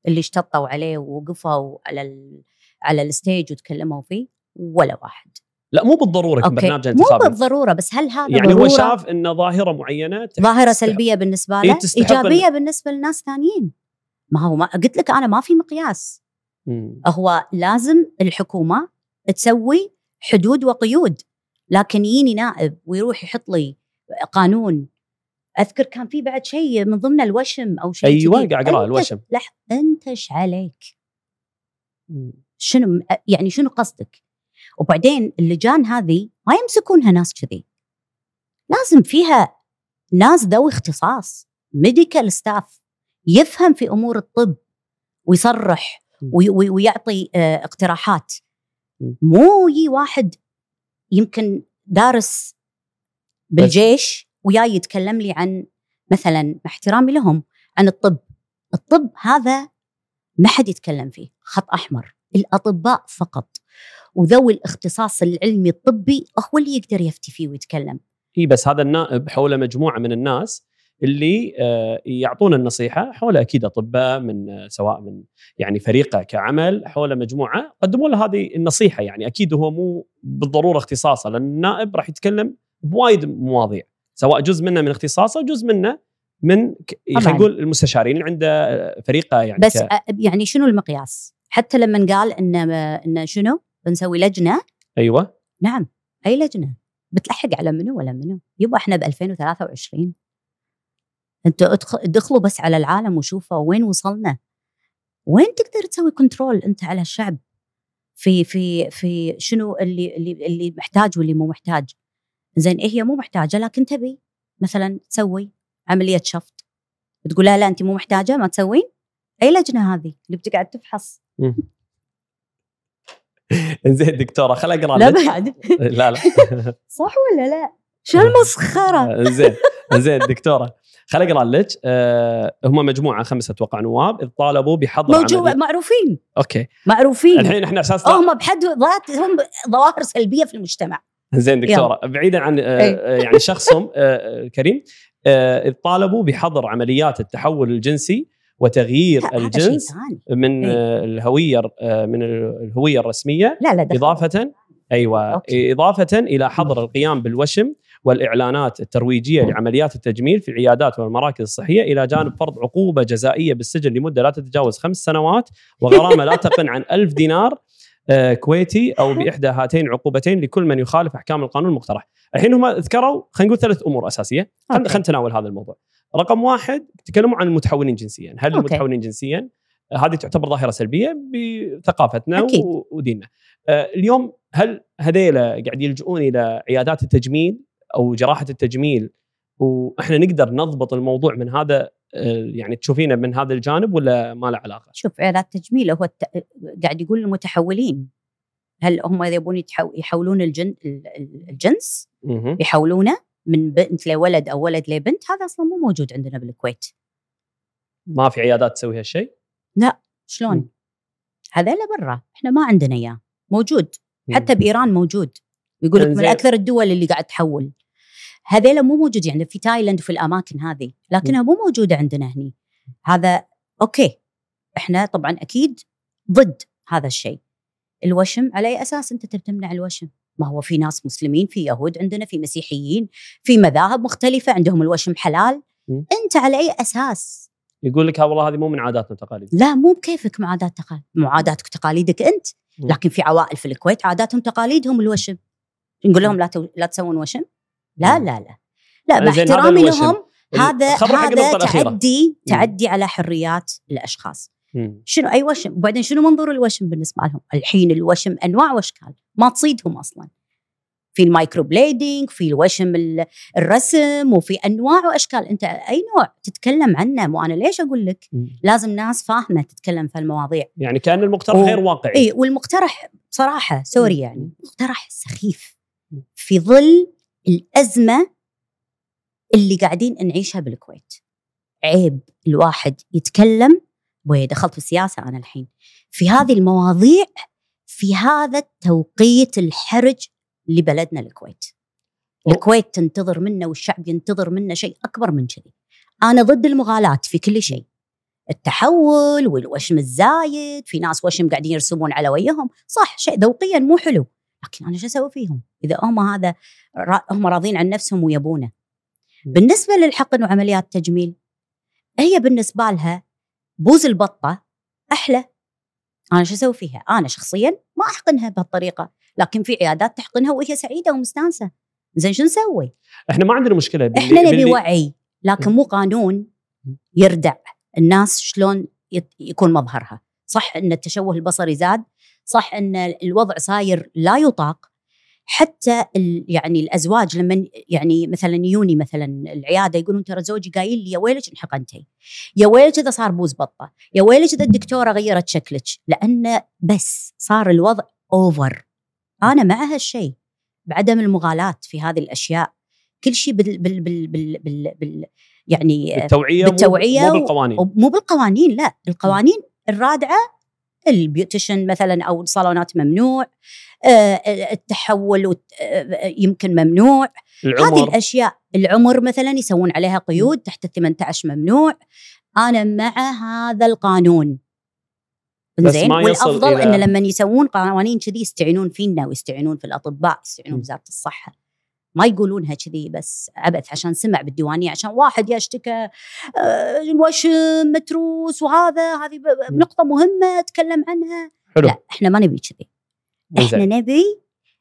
اللي اشتطوا عليه ووقفوا على ال على الستيج وتكلموا فيه ولا واحد. لا مو بالضرورة يكون برنامج انتخابي. مو بالضرورة بس هل هذا يعني ضرورة؟ هو شاف إن ظاهرة معينة ظاهرة سلبية بالنسبة له ايجابيه ال... بالنسبة لناس ثانيين. ما هو ما قلت لك أنا ما في مقياس. مم. هو لازم الحكومة تسوي حدود وقيود لكن يجيني نائب ويروح يحط لي قانون أذكر كان في بعد شيء من ضمن الوشم أو شيء أيوه قاعد اقرا الوشم. لح انت إيش عليك؟ شنو يعني شنو قصدك؟ وبعدين اللجان هذه ما يمسكونها ناس كذي. لازم فيها ناس ذوي اختصاص medical staff يفهم في أمور الطب ويصرح ويعطي آه، اقتراحات. مو يجي واحد يمكن دارس بالجيش وياي يتكلم لي عن مثلا احترامي لهم عن الطب. الطب هذا ما حد يتكلم فيه خط أحمر الأطباء فقط. وذوي الاختصاص العلمي الطبي هو اللي يقدر يفتي فيه ويتكلم. إي بس هذا النائب حوله مجموعة من الناس اللي آه، يعطون النصيحة حوله أكيد أطباء من آه، سواء من يعني فريقة كعمل حوله مجموعة قدموا له هذه النصيحة. يعني أكيد هو مو بالضرورة اختصاصه لأن النائب راح يتكلم بوايد مواضيع. سواء جزء منه من اختصاصه وجزء منه من خلينا نقول المستشارين اللي عنده فريقه يعني بس ك... يعني شنو المقياس؟ حتى لما قال إن إن شنو؟ بنسوي لجنة. أيوه. نعم. أي لجنة؟ بتلحق على منو ولا منو؟ يبا إحنا ب 2023 أنتوا ادخلوا بس على العالم وشوفوا وين وصلنا. وين تقدر تسوي كنترول أنت على الشعب؟ في في في شنو اللي اللي اللي محتاج واللي مو محتاج. زين إيه هي مو محتاجة لكن تبي مثلا تسوي عملية شفط. تقول لا لا انت مو محتاجة ما تسوين. أي لجنة هذه اللي بتقعد تفحص؟ زين دكتورة خل أقرأ لا بعد. لا لا. صح ولا لا؟ شو المسخرة؟ زين زين دكتورة خل أقرأ لك. أه هم مجموعة خمسة أتوقع نواب طالبوا بحظر موجود معروفين. أوكي. معروفين. الحين إحنا أساس هم بحد ذاتهم ظواهر سلبية في المجتمع. زين دكتورة يلا. بعيدا عن آه يعني شخصهم آه كريم آه طالبوا بحظر عمليات التحول الجنسي وتغيير الجنس من؟ الهوية من الهوية الرسمية لا لا إضافة أيوه أوكي. إضافة إلى حظر القيام بالوشم والإعلانات الترويجية لعمليات التجميل في العيادات والمراكز الصحية إلى جانب فرض عقوبة جزائية بالسجن لمدة لا تتجاوز خمس سنوات وغرامة لا تقل عن ألف دينار كويتي أو بإحدى هاتين العقوبتين لكل من يخالف أحكام القانون المقترح. الحين هم ذكروا خلينا نقول ثلاث أمور أساسية، خلينا نتناول هذا الموضوع. رقم واحد تكلموا عن المتحولين جنسيا، هل أوكي. المتحولين جنسيا هذه تعتبر ظاهرة سلبية بثقافتنا أكيد. وديننا. اليوم هل هذيلا قاعد يلجؤون إلى عيادات التجميل أو جراحة التجميل وإحنا نقدر نضبط الموضوع من هذا يعني تشوفينه من هذا الجانب ولا ما له علاقة؟ شوف عيادات التجميل هو الت... قاعد يقول المتحولين هل هم يبون. يحولون الجن... الجنس؟ يحولونه من بنت لولد أو ولد لبنت هذا أصلا مو موجود عندنا بالكويت. ما في عيادات تسوي هالشيء؟ لا شلون؟ هذيلا برا إحنا ما عندنا إياه موجود حتى بإيران موجود يقول لك من أكثر الدول اللي قاعد تحول هذيلا مو موجود يعني في تايلاند وفي الأماكن هذه لكنها مو موجودة عندنا هني. هذا أوكي إحنا طبعا أكيد ضد هذا الشيء. الوشم على أي أساس أنت تمنع الوشم؟ ما هو في ناس مسلمين في يهود عندنا في مسيحيين في مذاهب مختلفة عندهم الوشم حلال. م. أنت على أي أساس؟ يقول لك ها والله هذه مو من عاداتنا وتقاليدنا. لا مو بكيفك مع عادات تقاليد مو عاداتك وتقاليدك أنت. لكن في عوائل في الكويت عاداتهم تقاليدهم الوشم. نقول لهم لا. لا تسوون وشم؟ لا لا لا. لا باحترامي لهم هذا هذا تعدي تعدي على حريات الأشخاص. مم. شنو؟ أي وشم؟ وبعدين شنو منظور الوشم بالنسبة لهم؟ الحين الوشم أنواع وأشكال ما تصيدهم أصلا. في ال microblading في الوشم الرسم وفي أنواع وأشكال. أنت أي نوع تتكلم عنه؟ مو أنا ليش أقول لك؟ مم. لازم ناس فاهمة تتكلم في المواضيع. يعني كأن المقترح و... غير واقعي. اي والمقترح بصراحة sorry يعني مقترح سخيف. في ظل الأزمة اللي قاعدين نعيشها بالكويت. عيب الواحد يتكلم وي دخلت في السياسة أنا الحين. في هذه المواضيع في هذا التوقيت الحرج لبلدنا الكويت. الكويت تنتظر منا والشعب ينتظر منا شيء أكبر من كذي. أنا ضد المغالاه في كل شيء. التحول والوشم الزايد في ناس وشم قاعدين يرسمون على وجههم صح شيء ذوقيا مو حلو. لكن أنا شو أسوي فيهم؟ إذا هم هذا هم راضين عن نفسهم ويبونه. بالنسبة للحقن وعمليات التجميل هي بالنسبة لها بوز البطة أحلى. أنا شو أسوي فيها؟ أنا شخصيا ما أحقنها بهالطريقة لكن في عيادات تحقنها وهي سعيدة ومستانسة. زين شو نسوي؟ إحنا ما عندنا مشكلة باللي إحنا نبي باللي... وعي لكن مو قانون يردع. الناس شلون يكون مظهرها. صح إن التشوه البصري زاد صح إن الوضع صاير لا يطاق حتى يعني الأزواج لما يعني مثلا يوني مثلا العيادة يقولون ترى زوجي قايل لي يا ويلك انحقنتي يا ويلك إذا صار بوز بطة يا ويلك إذا الدكتورة غيرت شكلك لأن بس صار الوضع over أنا مع هالشيء بعدم المغالاة في هذه الأشياء. كل شيء بال بال بال بال, بال, بال يعني بالتوعية بالتوعية مو بالقوانين. مو بالقوانين لا القوانين الرادعة ال beautician مثلا أو الصالونات ممنوع آه، التحول آه، يمكن ممنوع. العمر. هذه الأشياء العمر مثلا يسوون عليها قيود تحت ال 18 ممنوع. أنا مع هذا القانون. زين والأفضل إلى... إن لما يسوون قوانين كذي يستعينون فينا ويستعينون في الأطباء يستعينون بوزارة الصحة. ما يقولونها كذي بس عبث عشان سمع بالديوانية عشان واحد يشتكى آه، الوشم متروس وهذا هذه نقطة مهمة تكلم عنها. حلو. لا إحنا ما نبي كذي. إحنا نبي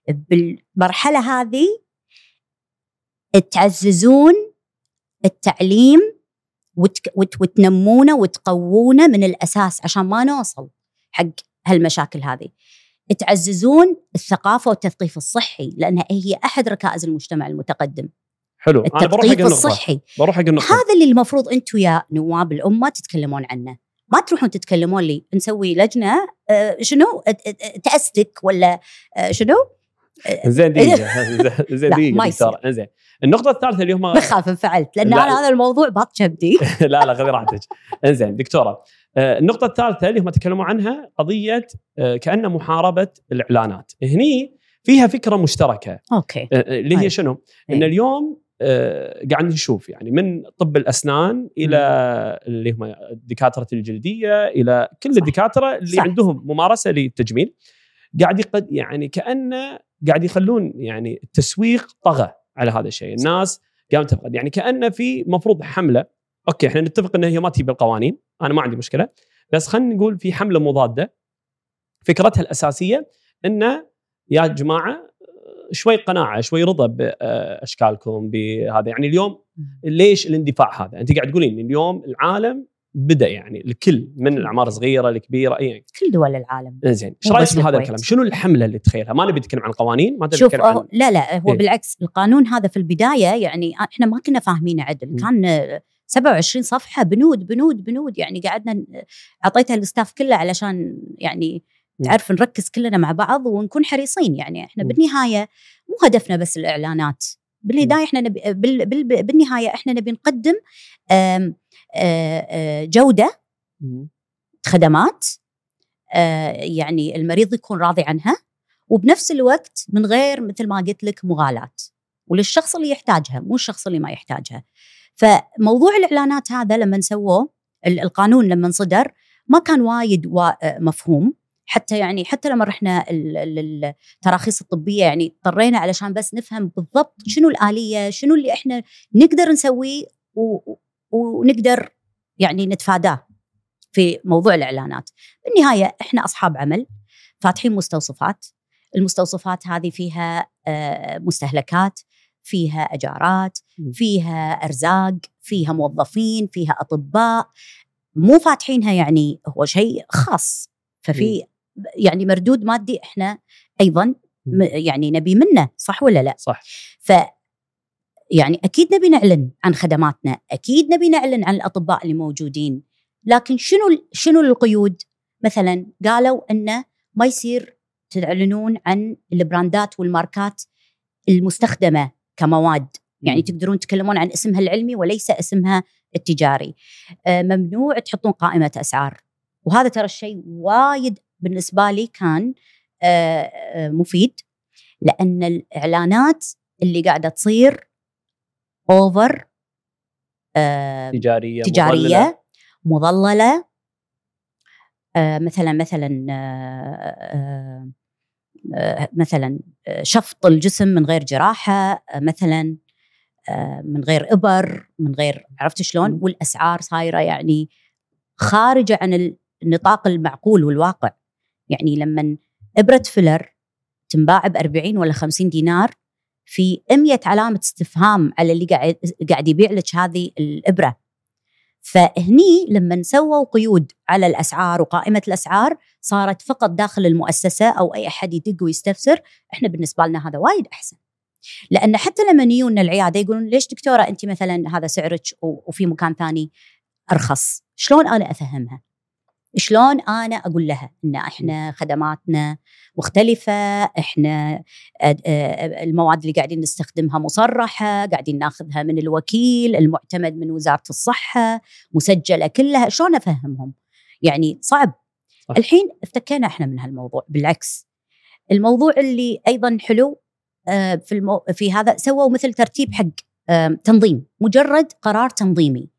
بالمرحلة هذه تعززون التعليم وتك وت وتنمونه وتقوونه من الأساس عشان ما نوصل حق هالمشاكل هذه. تعززون الثقافة والتثقيف الصحي لانها هي أحد ركائز المجتمع المتقدم. حلو. أنا بروح حق التثقيف النقطة. الصحي. بروح حق النقطة. هذا اللي المفروض أنتم يا نواب الأمة تتكلمون عنه. ما تروحون تتكلمون لي نسوي لجنة آه، شنو؟ آه، آه، تأستك ولا آه، شنو؟ زين دقيقة. زين دقيقة دكتورة. زين. النقطة الثالثة اللي هم بخاف انفعلت. لأن لا. أنا هذا الموضوع باط كبدي لا لا خذي راحتك. إنزين دكتورة. آه، النقطة الثالثة اللي هم تكلموا عنها قضية آه، كأن محاربة الإعلانات هني فيها فكرة مشتركة أوكي آه، آه، اللي هي أي. شنو؟ إيه. اليوم آه، قاعد نشوف يعني من طب الأسنان إلى اللي هم دكاتره الجلدية إلى كل صح. الدكاترة اللي صح. عندهم ممارسة للتجميل قاعد يقد يعني كانه قاعد يخلون يعني التسويق طغى على هذا الشيء، الناس قامت تفقد يعني كانه في مفروض حملة أوكي إحنا نتفق إن هي ما تجيب القوانين، أنا ما عندي مشكلة، بس خلينا نقول في حملة مضادة فكرتها الأساسية انه يا جماعة شوي قناعة شوي رضا بأشكالكم بهذا يعني اليوم ليش الاندفاع هذا؟ أنت قاعد تقولين اليوم العالم بدأ يعني الكل من الأعمار الصغيرة الكبيرة أي كل دول العالم زين إيش رأيك بهذا. الكلام؟ شنو الحملة اللي تخيلها؟ ما نبي نتكلم عن القوانين ما نبي شوف نتكلم عن لا لا هو إيه. بالعكس القانون هذا في البداية يعني إحنا ما كنا فاهمينه عدل م. كان آه، 27 صفحة بنود بنود بنود يعني قعدنا أعطيتها الستاف كله علشان يعني م. تعرف نركز كلنا مع بعض ونكون حريصين يعني إحنا م. بالنهاية مو هدفنا بس الإعلانات بالبداية إحنا نبي بال بال بالنهاية إحنا نبي نقدم آم، جودة. خدمات يعني المريض يكون راضي عنها وبنفس الوقت من غير مثل ما قلت لك مغالاة وللشخص اللي يحتاجها مو الشخص اللي ما يحتاجها فموضوع الإعلانات هذا لما سووه ال- القانون لما صدر ما كان وايد وا- مفهوم. حتى يعني حتى لما رحنا ال- ال- التراخيص الطبية يعني اضطرينا علشان بس نفهم بالضبط شنو الآلية شنو اللي إحنا نقدر نسويه ونقدر يعني نتفاداه في موضوع الإعلانات. بالنهاية إحنا أصحاب عمل فاتحين مستوصفات. المستوصفات هذه فيها آه، مستهلكات فيها أجارات. فيها أرزاق فيها موظفين فيها أطباء. مو فاتحينها يعني هو شيء خاص. ففي يعني مردود مادي إحنا أيضا يعني نبي منه صح ولا لا؟ صح. ف يعني أكيد نبي نعلن عن خدماتنا، أكيد نبي نعلن عن الأطباء اللي موجودين، لكن شنو شنو القيود؟ مثلا قالوا انه ما يصير تعلنون عن البراندات والماركات المستخدمة. كمواد، يعني. تقدرون تتكلمون عن اسمها العلمي وليس اسمها التجاري. آه، ممنوع تحطون قائمة أسعار، وهذا ترى الشيء وايد بالنسبة لي كان آه، آه، مفيد لأن الإعلانات اللي قاعدة تصير اوفر آه تجارية مضللة. آه مثلا مثلا مثلا آه، شفط الجسم من غير جراحة آه مثلا آه من غير إبر من غير عرفت شلون. والأسعار صايرة يعني خارجة عن النطاق المعقول والواقع. يعني لما إبرة فيلر تنباع ب 40 ولا 50 دينار في 100 علامة استفهام على اللي قاعد قاعد يبيع لك هذه الإبرة. فهني لما سووا قيود على الأسعار وقائمة الأسعار صارت فقط داخل المؤسسة أو أي أحد يدق ويستفسر إحنا بالنسبة لنا هذا وايد أحسن. لأن حتى لما يجونا العيادة يقولون ليش دكتورة أنت مثلا هذا سعرك وفي مكان ثاني أرخص؟ شلون أنا أفهمها؟ شلون أنا أقول لها إن إحنا خدماتنا مختلفة إحنا المواد اللي قاعدين نستخدمها مصرحة قاعدين ناخذها من الوكيل المعتمد من وزارة الصحة مسجلة كلها شلون أفهمهم؟ يعني صعب. صح. الحين افتكينا إحنا من هالموضوع بالعكس. الموضوع اللي أيضا حلو في المو... في هذا سووا مثل ترتيب حق تنظيم مجرد قرار تنظيمي.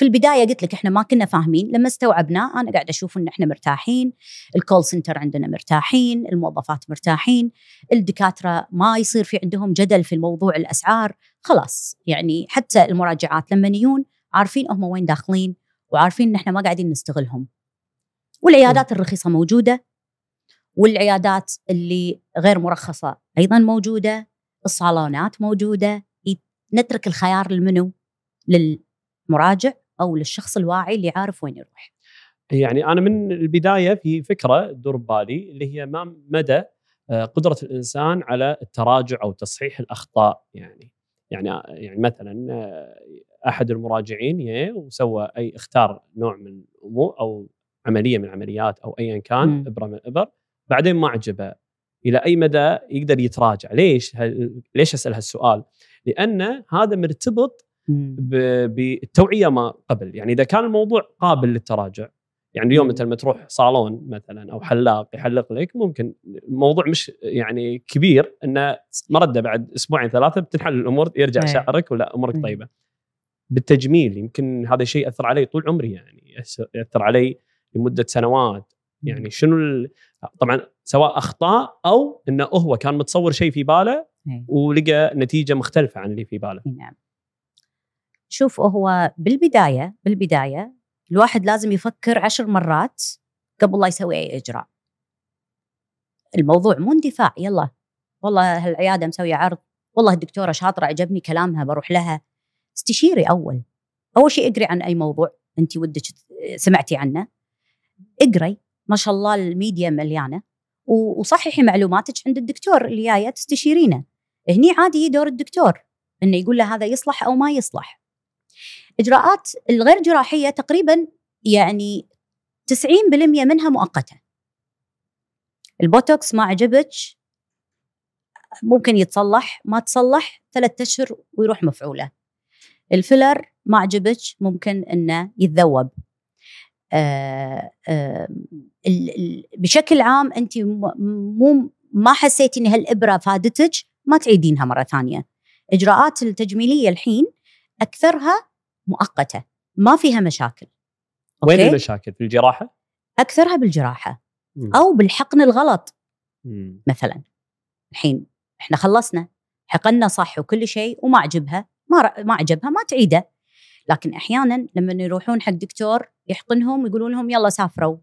في البداية قلت لك إحنا ما كنا فاهمين. لما استوعبناه أنا قاعد أشوف إن إحنا مرتاحين الكول سنتر عندنا مرتاحين الموظفات مرتاحين الدكاترة ما يصير في عندهم جدل في الموضوع الأسعار. خلاص يعني حتى المراجعات لما يجون عارفين هم وين داخلين وعارفين إن إحنا ما قاعدين نستغلهم. والعيادات الرخيصة موجودة والعيادات اللي غير مرخصة أيضا موجودة الصالونات موجودة نترك الخيار لمنو للمراجع. أو للشخص الواعي اللي عارف وين يروح. يعني أنا من البداية في فكرة تدور ببالي اللي هي ما مدى آه، قدرة الإنسان على التراجع أو تصحيح الأخطاء يعني. يعني يعني مثلا آه، أحد المراجعين يه وسوى أي اختار نوع من الأمور أو عملية من العمليات أو ايا كان م. إبرة من الابر بعدين ما عجبه. إلى أي مدى يقدر يتراجع؟ ليش؟ ليش أسأل هالسؤال؟ لأن هذا مرتبط بالتوعية ما قبل يعني إذا كان الموضوع قابل للتراجع يعني اليوم انت لما تروح صالون مثلا أو حلاق يحلق لك ممكن الموضوع مش يعني كبير إنه مرده بعد أسبوعين ثلاثة بتنحل الأمور يرجع أيه. شعرك ولا أمورك. طيبة. بالتجميل يمكن هذا الشيء اثر علي طول عمري يعني يأثر علي لمدة سنوات يعني شنو ال... طبعا سواء أخطاء أو إنه هو كان متصور شيء في باله إيه. ولقى نتيجة مختلفة عن اللي في باله. نعم. شوف هو بالبداية بالبداية الواحد لازم يفكر عشر مرات قبل لا يسوي أي إجراء. الموضوع مو اندفاع يلا والله هالعيادة مسوية عرض والله الدكتورة شاطرة عجبني كلامها بروح لها. استشيري أول. أول شيء اقري عن أي موضوع انت ودك سمعتي عنه. اقري ما شاء الله الميديا مليانة وصححي معلوماتك عند الدكتور اللي جاية تستشيرينه. هني عادي دور الدكتور إنه يقول له هذا يصلح أو ما يصلح. إجراءات الغير جراحية تقريبا يعني 90% منها مؤقتة. البوتوكس ما عجبك ممكن يتصلح ما تصلح ثلاثة أشهر ويروح مفعوله. الفيلر ما عجبك ممكن إنه يتذوب. آه آه بشكل عام أنت مو ما حسيتي إن هالإبرة فادتك ما تعيدينها مرة ثانية. إجراءات التجميلية الحين أكثرها مؤقتة ما فيها مشاكل. أوكي؟ وين المشاكل؟ في الجراحة؟ أكثرها بالجراحة. م. أو بالحقن الغلط. م. مثلا الحين إحنا خلصنا حقنا صح وكل شيء وما عجبها ما ما عجبها ما تعيده. لكن أحيانا لما يروحون حق دكتور يحقنهم ويقولون لهم يلا سافروا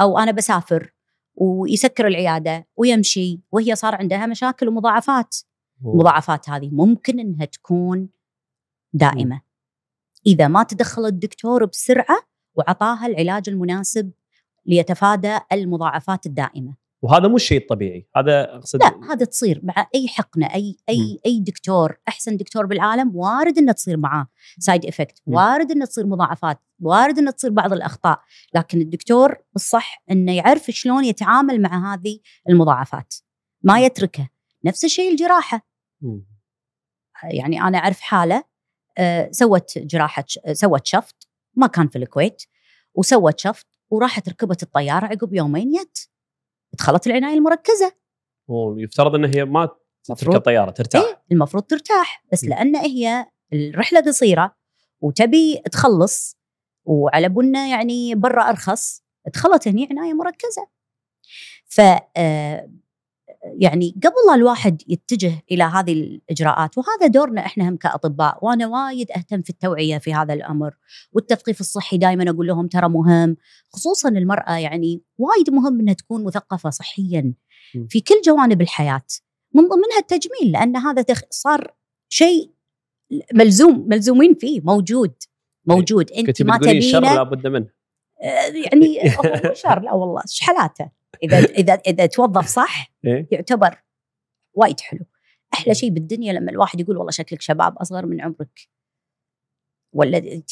أو أنا بسافر ويسكر العيادة ويمشي وهي صار عندها مشاكل ومضاعفات. المضاعفات هذه ممكن إنها تكون دائمة. إذا ما تدخل الدكتور بسرعة وعطاها العلاج المناسب ليتفادى المضاعفات الدائمة. وهذا مو الشيء الطبيعي هذا أقصد لا هذا تصير مع أي حقنة أي أي م. أي دكتور أحسن دكتور بالعالم وارد إنه تصير معاه side effect وارد إنه تصير مضاعفات وارد إنه تصير بعض الأخطاء. لكن الدكتور الصح إنه يعرف شلون يتعامل مع هذه المضاعفات. ما يتركها نفس الشيء الجراحة. م. يعني أنا أعرف حالة سوت جراحة سوت شفط ما كان في الكويت وسوت شفط وراحت ركبت الطيارة عقب يومين يت دخلت العناية المركزة. ويفترض إن هي ما تركب الطياره ترتاح. إيه المفروض ترتاح بس لأن هي الرحلة قصيرة وتبي تخلص وعلى بنا يعني برا أرخص دخلت هني عناية مركزة. ف آه، يعني قبل الواحد يتجه إلى هذه الإجراءات وهذا دورنا إحنا هم كأطباء وأنا وايد أهتم في التوعية في هذا الأمر والتثقيف الصحي دائما أقول لهم ترى مهم خصوصا المرأة يعني وايد مهم إنها تكون مثقفة صحيا في كل جوانب الحياة من ضمنها التجميل لأن هذا صار شيء ملزوم ملزومين فيه موجود موجود. أنت ما تبينه الشر لابد منه. آه، يعني هو شر لا والله شحلاته إذا إذا إذا توظف صح إيه؟ يعتبر وايد حلو. أحلى إيه. شيء بالدنيا لما الواحد يقول والله شكلك شباب أصغر من عمرك. ولا أنت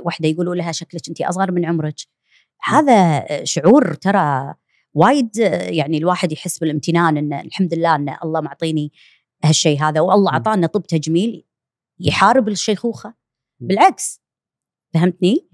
واحدة يقولوا لها شكلك أنت أصغر من عمرك. هذا شعور ترى وايد يعني الواحد يحس بالامتنان ان الحمد لله إن الله معطيني هالشيء هذا والله أعطانا طب تجميل يحارب الشيخوخة. بالعكس فهمتني؟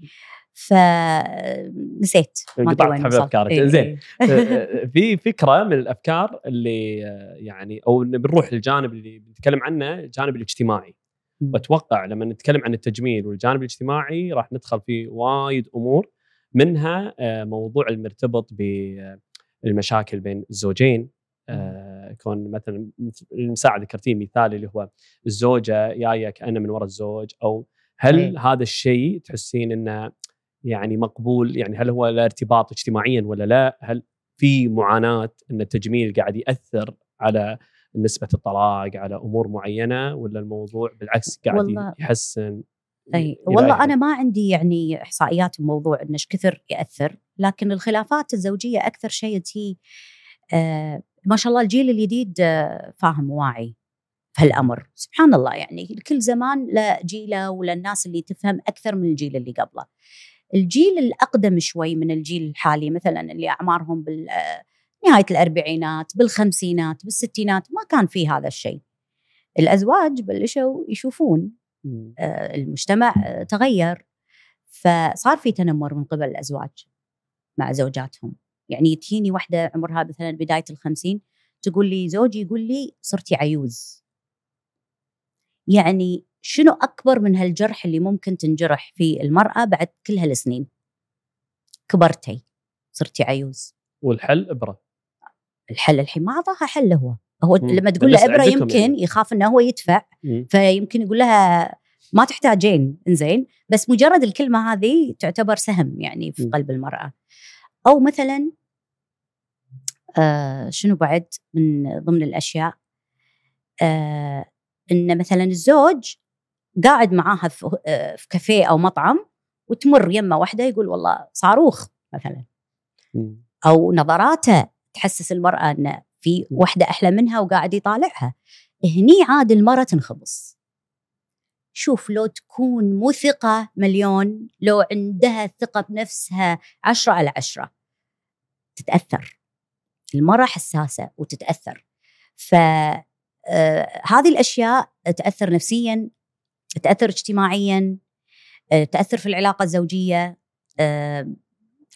فنسيت قطعت حبل أفكارك إيه. زين إيه. في فكره من الأفكار اللي يعني أو بنروح للجانب اللي بنتكلم عنه الجانب الاجتماعي وأتوقع لما نتكلم عن التجميل والجانب الاجتماعي راح ندخل في وايد أمور منها آه، موضوع المرتبط بالمشاكل بين الزوجين آه، كون مثلا المساعد ذكرتيه مثال اللي هو الزوجة جاية كأنه من وراء الزوج أو هل. هذا الشيء تحسين إنه يعني مقبول يعني هل هو له ارتباط اجتماعيا ولا لا؟ هل في معاناة أن التجميل قاعد يأثر على نسبة الطلاق على أمور معينة ولا الموضوع بالعكس قاعد والله يحسن أي والله أنا ما عندي يعني إحصائيات بموضوع انه كثر يأثر لكن الخلافات الزوجية أكثر شيء هي آه ما شاء الله الجيل الجديد آه فاهم واعي في هالأمر. سبحان الله يعني كل زمان له جيله وللناس اللي تفهم أكثر من الجيل اللي قبله. الجيل الأقدم شوي من الجيل الحالي مثلا اللي أعمارهم بال آه، نهاية الأربعينات بالخمسينات بالستينات ما كان في هذا الشيء. الأزواج بلشوا يشوفون آه، المجتمع آه، تغير. فصار في تنمر من قبل الأزواج مع زوجاتهم. يعني تجيني واحدة عمرها مثلا بداية الخمسين تقول لي زوجي يقول لي صرتي عيوز. يعني شنو أكبر من هالجرح اللي ممكن تنجرح في المرأة بعد كل هالسنين؟ كبرتي صرتي عيوز. والحل إبرة. الحل الحين ما أعطاها حل هو هو مم. لما تقول له إبرة يمكن يعني. يخاف إنه هو يدفع. مم. فيمكن يقول لها ما تحتاجين إنزين. بس مجرد الكلمة هذه تعتبر سهم يعني في قلب المرأة. أو مثلا آه شنو بعد من ضمن الأشياء؟ آه إن مثلا الزوج قاعد معاها في, آه في كافيه أو مطعم وتمر يمه واحدة يقول والله صاروخ مثلا. أو نظراته تحسس المرأة إن في وحده أحلى منها وقاعد يطالعها. هني عاد المرأة تنخبص. شوف لو تكون مثقة مليون لو عندها ثقة بنفسها عشرة على عشرة تتأثر. المرأة حساسة وتتأثر. فهذه آه الأشياء تأثر نفسيا تأثر اجتماعيا آه تأثر في العلاقة الزوجية آه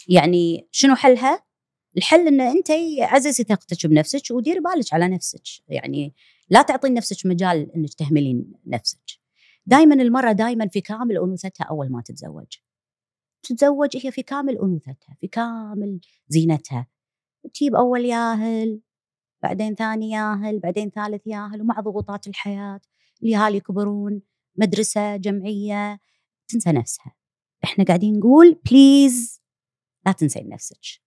يعني شنو حلها؟ الحل إن أنت عززي ثقتك بنفسك وديري بالك على نفسك يعني لا تعطين نفسك مجال إنك تهملين نفسك. دائما المرأة دائما في كامل أنوثتها أول ما تتزوج. تتزوج هي في كامل أنوثتها في كامل زينتها. تجيب أول ياهل بعدين ثاني ياهل بعدين ثالث ياهل ومع ضغوطات الحياة اليهال يكبرون. مدرسة جمعية تنسى نفسها. إحنا قاعدين نقول بليز لا تنسين نفسك.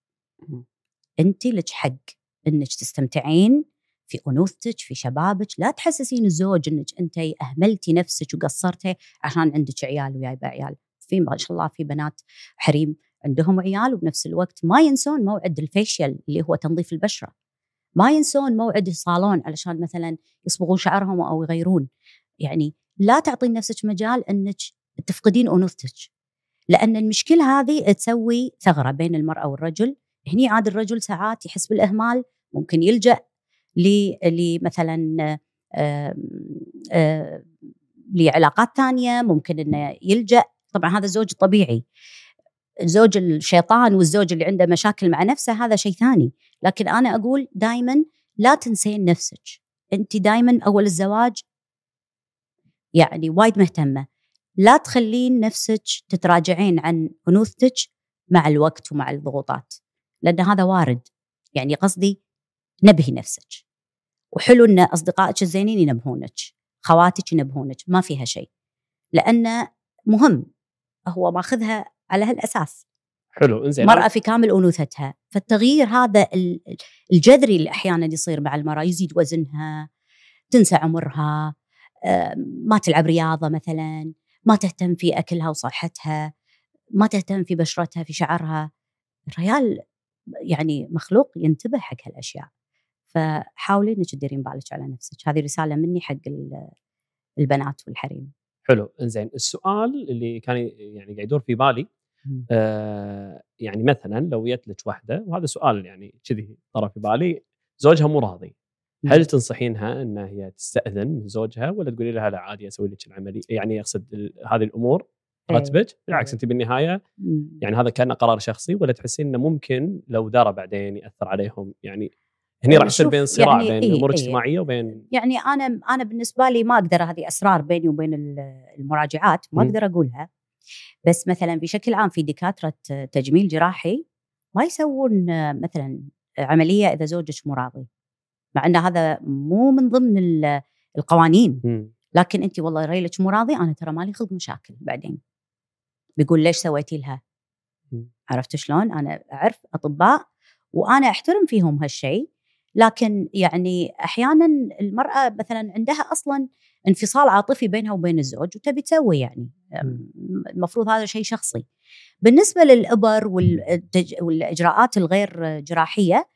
أنت لك حق إنك تستمتعين في أنوثتك في شبابك. لا تحسسين الزوج إنك أنت أهملتي نفسك وقصرتي عشان عندك عيال وجايبه عيال. في ما شاء الله في بنات حريم عندهم عيال وبنفس الوقت ما ينسون موعد الفيشيال اللي هو تنظيف البشرة. ما ينسون موعد الصالون علشان مثلا يصبغون شعرهم أو يغيرون. يعني لا تعطين نفسك مجال إنك تفقدين أنوثتك. لأن المشكلة هذه تسوي ثغرة بين المرأة والرجل. هني عاد الرجل ساعات يحس بالإهمال ممكن يلجأ لمثلا لعلاقات ثانية ممكن إنه يلجأ. طبعا هذا الزوج الطبيعي الزوج الشيطان والزوج اللي عنده مشاكل مع نفسه هذا شيء ثاني. لكن أنا أقول دائما لا تنسين نفسك. أنت دائما أول الزواج يعني وايد مهتمة. لا تخلين نفسك تتراجعين عن انوثتك مع الوقت ومع الضغوطات لأن هذا وارد. يعني قصدي نبهي نفسك. وحلو إن أصدقائك الزينين ينبهونك خواتك ينبهونك ما فيها شيء. لأنه مهم هو ماخذها على هالأساس. حلو إنزين مرأة في كامل أنوثتها. فالتغيير هذا الجذري اللي أحيانا يصير مع المرأة يزيد وزنها تنسى عمرها. ما تلعب رياضة مثلا ما تهتم في أكلها وصحتها ما تهتم في بشرتها في شعرها. الريال يعني مخلوق ينتبه حق هالأشياء. فحاولي إنك تديرين بالك على نفسك. هذه رسالة مني حق البنات والحريم. حلو. إنزين السؤال اللي كان يعني قاعد يدور في بالي آه يعني مثلا لو جت لك واحدة وهذا سؤال يعني كذي طرى في بالي زوجها مو راضي. هل تنصحينها أن هي تستأذن من زوجها ولا تقولي لها لا عادي أسوي لك العملية يعني أقصد هذه الأمور إيه. راتبك بالعكس أنت بالنهاية يعني هذا كان قرار شخصي ولا تحسين أنه ممكن لو درى بعدين يأثر عليهم يعني هني راح يصير بين صراع يعني بين إيه، امور إيه. اجتماعيه وبين يعني أنا أنا بالنسبة لي ما أقدر هذه أسرار بيني وبين ال- المراجعات ما. أقدر أقولها بس مثلا بشكل عام في دكاترة تجميل جراحي ما يسوون مثلا عملية إذا زوجك مو راضي مع إن هذا مو من ضمن ال- القوانين. لكن انت والله ريلك مو راضي أنا ترى مالي خلق مشاكل بعدين بيقول ليش سويتي لها. عرفت شلون أنا أعرف أطباء وأنا أحترم فيهم هالشيء لكن يعني أحيانا المرأة مثلا عندها أصلا انفصال عاطفي بينها وبين الزوج وتبي تسوي يعني. المفروض هذا شيء شخصي بالنسبة للأبر. والإجراءات الغير جراحية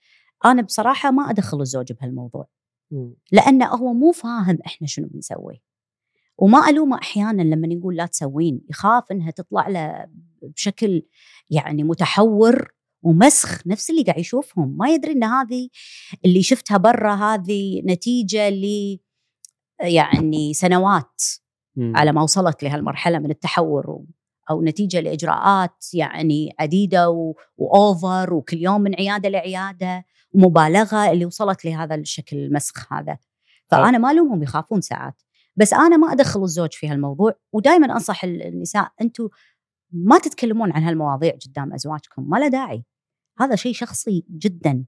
أنا بصراحة ما أدخل الزوج بهالموضوع. لأنه هو مو فاهم إحنا شنو بنسوي وما ألومه أحيانا لما نقول لا تسوين يخاف إنها تطلع له بشكل يعني متحور ومسخ نفس اللي قاعد يشوفهم ما يدري إن هذه اللي شفتها برا هذه نتيجة ل يعني سنوات. على ما وصلت لهالمرحلة من التحور و- أو نتيجة لإجراءات يعني عديدة وأوفر وكل يوم من عيادة لعيادة ومبالغه اللي وصلت لهذا الشكل المسخ هذا. فأنا ما ألومهم يخافون ساعات. بس أنا ما أدخل الزوج في هالموضوع ودائما أنصح ال- النساء أنتم ما تتكلمون عن هالمواضيع قدام أزواجكم ما له داعي. هذا شيء شخصي جدا.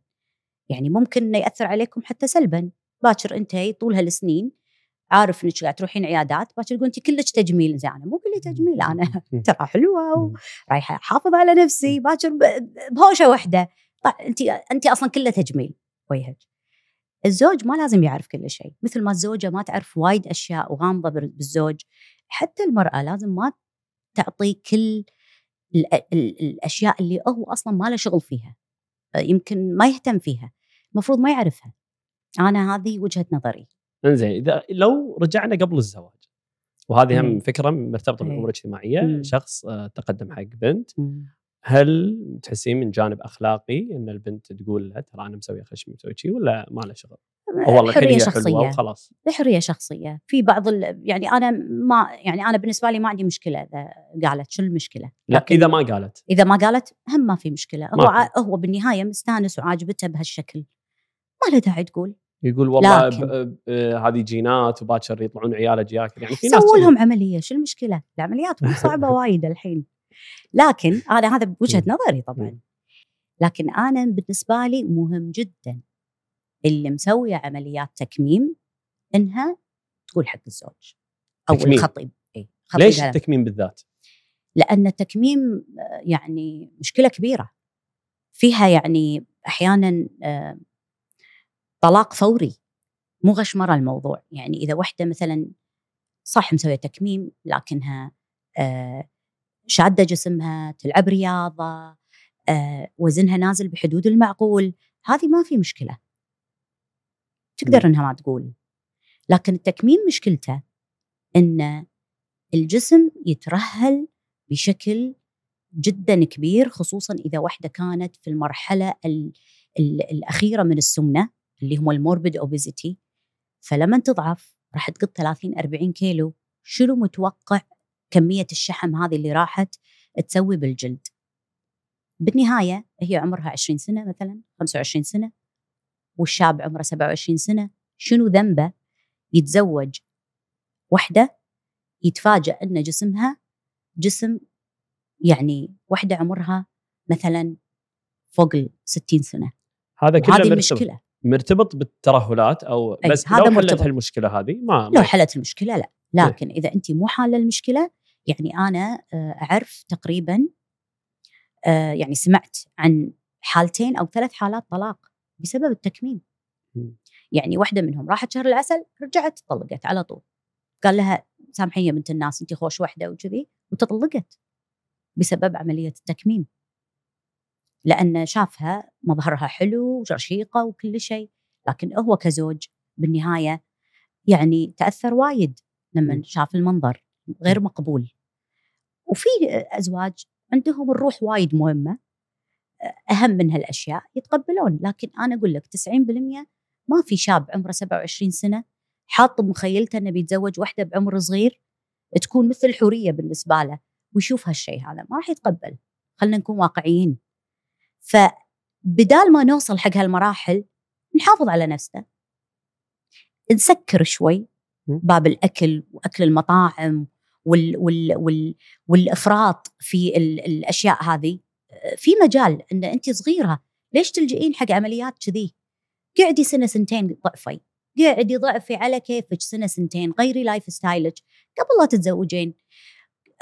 يعني ممكن إنه يأثر عليكم حتى سلبا. باكر أنت طول هالسنين عارف إنك قاعد تروحين عيادات باكر تقول أنت كلش تجميل. زين أنا مو كلي تجميل أنا. ترى حلوة. ورايحه أحافظ على نفسي. باكر بهوشة واحدة انت انت أصلا كله تجميل وجهك الزوج ما لازم يعرف كل شيء مثل ما الزوجة ما تعرف وايد أشياء وغامضه بال- بالزوج حتى المرأة لازم ما تعطي كل ال- ال- الأشياء اللي هو أصلا ما له شغل فيها يمكن ما يهتم فيها المفروض ما يعرفها أنا هذه وجهة نظري إنزين إذا لو رجعنا قبل الزواج وهذه هم. فكرة مرتبطة إيه. بالأمور الاجتماعية. شخص آه، تقدم حق بنت هل تحسين من جانب أخلاقي إن البنت تقول لها ترى أنا مسوي خشمي مسوي شيء ولا ما له شغل؟ والله حرية شخصية. وخلاص. حرية شخصية. في بعض ال... يعني أنا ما يعني أنا بالنسبة لي ما عندي مشكلة إذا قالت. شو المشكلة؟ لا إذا ما قالت. إذا ما قالت هم ما في مشكلة. ما هو. ع... هو بالنهاية مستأنس وعاجبته بهالشكل. ما له داعي تقول. يقول والله ب- ب- هذه جينات وباكر يطلعون عياله جياكل يعني في ناس سووا. لهم عملية. شو المشكلة؟ العمليات مو صعبة وايد الحين. لكن أنا هذا بوجهه. نظري طبعا لكن أنا بالنسبة لي مهم جدا اللي مسويه عمليات تكميم إنها تقول حق الزوج أو تكميم. الخطيب إي خطيب ليش. التكميم بالذات؟ لأن التكميم آه، يعني مشكلة كبيرة فيها يعني أحيانا آه، طلاق فوري مو غشمره الموضوع يعني إذا وحدة مثلا صح مسوية تكميم لكنها آه، شادة جسمها تلعب رياضة آه، وزنها نازل بحدود المعقول. هذه ما في مشكلة. تقدر إنها ما تقول. لكن التكميم مشكلته إن الجسم يترهل بشكل جدا كبير خصوصا إذا واحدة كانت في المرحلة ال ال الأخيرة من السمنة اللي هم الموربيد أوبيزيتي. فلما تضعف راح تقط 30 40 كيلو. شنو متوقع كمية الشحم هذه اللي راحت تسوي بالجلد. بالنهاية هي عمرها 20 سنة مثلا 25 سنة والشاب عمره 27 سنة شنو ذنبه؟ يتزوج وحدة يتفاجأ أن جسمها جسم يعني وحدة عمرها مثلا فوق ال 60 سنة. هذا كله مرتبط المشكلة. مرتبط بالترهلات أو بس هذا لو حلت مرتبط. هالمشكله هذه؟ ما لو حلت المشكلة لا. لكن إذا انت مو حالة المشكلة يعني أنا آه، أعرف تقريبا آه، يعني سمعت عن حالتين أو ثلاث حالات طلاق بسبب التكميم. يعني واحدة منهم راحت شهر العسل رجعت طلقت على طول قال لها سامحيني يا بنت الناس انت خوش وحده وكذي وتطلقت بسبب عملية التكميم لأن شافها مظهرها حلو ورشيقه وكل شيء لكن هو كزوج بالنهاية يعني تأثر وايد لما. شاف المنظر غير مقبول. وفي أزواج عندهم الروح وايد مهمة أهم من هالأشياء يتقبلون. لكن أنا أقول لك 90% ما في شاب عمره 27 سنة حاط بمخيلته إنه بيتزوج واحدة بعمر صغير تكون مثل الحورية بالنسبة له ويشوف هالشيء هذا. ما راح يتقبل. خلينا نكون واقعيين. فبدال ما نوصل حق هالمراحل نحافظ على نفسنا. نسكر شوي. باب الأكل وأكل المطاعم وال وال وال والإفراط في الأشياء هذه. في مجال إن انت صغيرة ليش تلجئين حق عمليات كذي؟ قعدي سنة سنتين ضعفي قعدي ضعفي على كيفك سنة سنتين غيري lifestyle ك قبل لا تتزوجين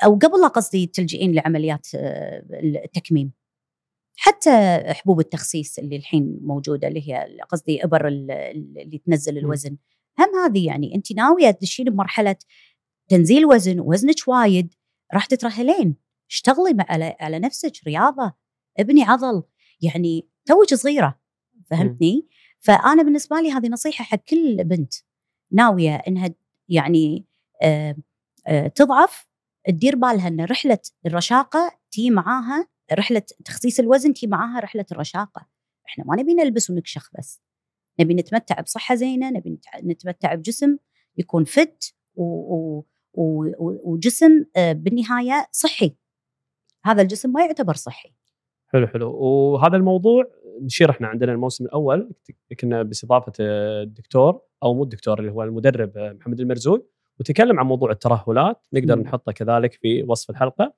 أو قبل لا قصدي تلجئين لعمليات آه، التكميم. حتى حبوب التخسيس اللي الحين موجودة اللي هي قصدي إبر اللي تنزل الوزن. هم هذه يعني أنت ناوية تدشين بمرحلة تنزيل وزن وزنك وايد راح تترهلين. اشتغلي على على نفسك رياضة ابني عضل يعني توك صغيرة فهمتني؟ فأنا بالنسبة لي هذه نصيحة حق كل بنت ناوية إنها يعني آه آه تضعف تدير بالها إن رحلة الرشاقة تي معاها رحلة تخسيس الوزن تي معاها رحلة الرشاقة. إحنا ما نبي نلبس ونكشخ بس. نبي نتمتع بصحة زينة نبي نتمتع بجسم يكون فت و و و وجسم آه، بالنهاية صحي. هذا الجسم ما يعتبر صحي. حلو حلو. وهذا الموضوع نشير إحنا عندنا الموسم الأول كنا باستضافة الدكتور أو مو الدكتور اللي هو المدرب محمد المرزوق وتكلم عن موضوع الترهلات. نقدر م. نحطه كذلك في وصف الحلقة.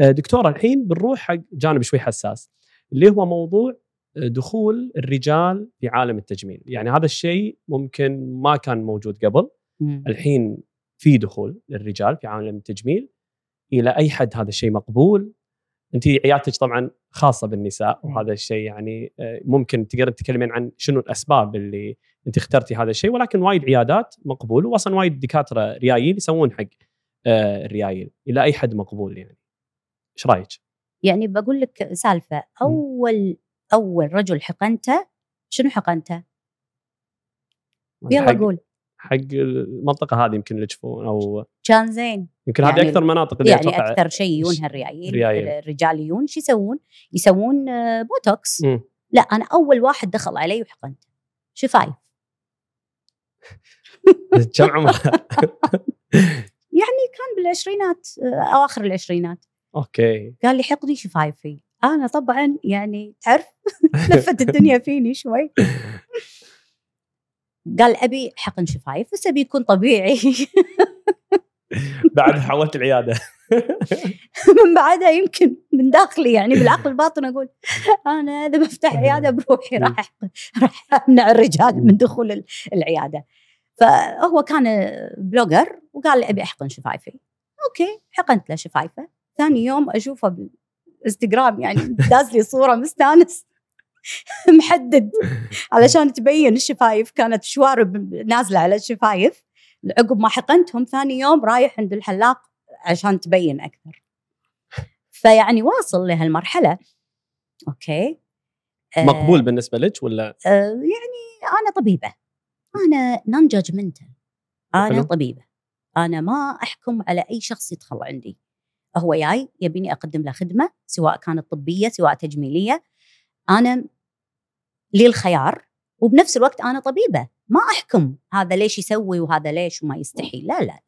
آه، دكتور الحين بنروح حق جانب شوي حساس اللي هو موضوع آه، دخول الرجال في عالم التجميل. يعني هذا الشيء ممكن ما كان موجود قبل. م. الحين في دخول للرجال في عالم التجميل. إلى أي حد هذا الشيء مقبول؟ أنت عيادتك طبعا خاصة بالنساء وهذا الشيء يعني آه، ممكن تقدر تتكلمين عن شنو الأسباب اللي أنت اخترتي هذا الشيء. ولكن وايد عيادات مقبول واصلا وايد دكاترة ريايل يسوون حق آه، الريايل. إلى أي حد مقبول يعني؟ إيش رأيك؟ يعني بقول لك سالفة. أول أول رجل حقنته شنو حقنته؟ يلا قول. حق المنطقة هذه يمكن الجفون أو كان زين. يمكن يعني هذه أكثر مناطق اللي يعني أكثر شيء يجونها الريايل الرجال يجون شو يسوون؟ يسوون بوتوكس. م. لا أنا أول واحد دخل علي وحقنته. شفايف كم عمره؟ يعني كان بالعشرينات أواخر العشرينات. okay. قال لي حقني شفايفي أنا طبعا يعني تعرف لفت الدنيا فيني شوي. قال أبي حقن شفايف بس ابي يكون طبيعي. بعد حولت العيادة. من بعدها يمكن من داخلي يعني بالعقل الباطن أقول أنا إذا بفتح عيادة بروحي راح راح أمنع الرجال من دخول العيادة. فهو كان blogger وقال لي أبي احقن شفايفي okay حقنت له شفايفه. ثاني يوم أشوفه بالانستغرام يعني داز لي صورة مستانس. محدد. علشان تبين الشفايف كانت شوارب نازلة على الشفايف. عقب ما حقنتهم ثاني يوم رايح عند الحلاق عشان تبين أكثر. فيعني واصل لهالمرحلة. okay. مقبول آه بالنسبة لك ولا؟ آه يعني أنا طبيبة. أنا non-judgmental أنا طبيبة. أنا ما أحكم على أي شخص يدخل عندي. هو جاي يبيني أقدم له خدمة سواء كانت طبية سواء تجميلية. أنا لي الخيار وبنفس الوقت أنا طبيبة. ما أحكم هذا ليش يسوي وهذا ليش وما يستحي لا لا لا.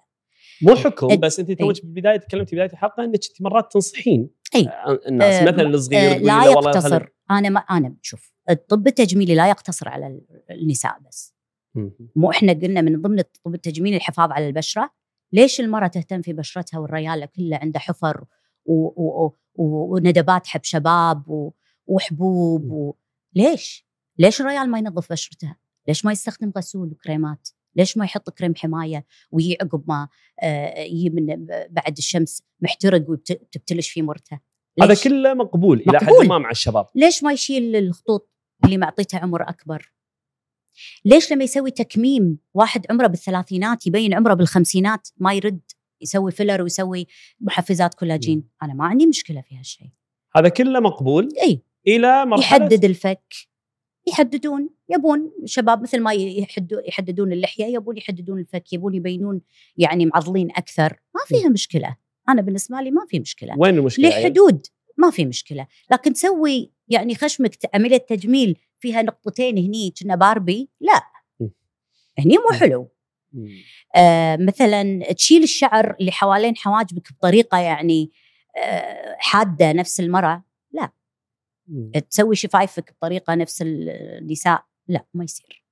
مو حكم بس أنت توك بالبداية تكلمتي بداية الحلقة إنك انت مرات تنصحين. أي. الناس أه مثلا الصغير أه لا يقتصر. أنا ما أنا شوف الطب التجميلي لا يقتصر على النساء بس. مو إحنا قلنا من ضمن الطب التجميلي الحفاظ على البشرة. ليش المرأة تهتم في بشرتها والرجال كله عنده حفر و... و... و... وندبات حب شباب وحبوب و... ليش؟ ليش الرجال ما ينظف بشرته؟ ليش ما يستخدم غسول وكريمات؟ ليش ما يحط كريم حماية ويجي عقب ما آه، يجي من بعد الشمس محترق وتبتلش في مرته؟ هذا كله مقبول, مقبول إلى حد ما مع الشباب ليش ما يشيل الخطوط اللي معطيته عمر أكبر؟ ليش لما يسوي تكميم واحد عمره بالثلاثينات يبين عمره بالخمسينات ما يرد يسوي فيلر ويسوي محفزات كولاجين أنا ما عندي مشكلة في هالشيء. هذا كله مقبول؟ إي. إلى مرحلة؟ يحدد الفك. يحددون يبون شباب مثل ما يحددون اللحية يبون يحددون الفك يبون يبينون يعني معضلين أكثر. ما فيها مشكلة. أنا بالنسبة لي ما في مشكلة. وين المشكلة لحدود ما في مشكلة. لكن تسوي يعني خشمك عملية تجميل فيها نقطتين هني كنا باربي؟ لا. هني مو حلو. آه مثلا تشيل الشعر اللي حوالين حواجبك بطريقة يعني آه حادة نفس المرأة؟ لا. تسوي شفايفك بطريقة نفس النساء؟ لا ما يصير.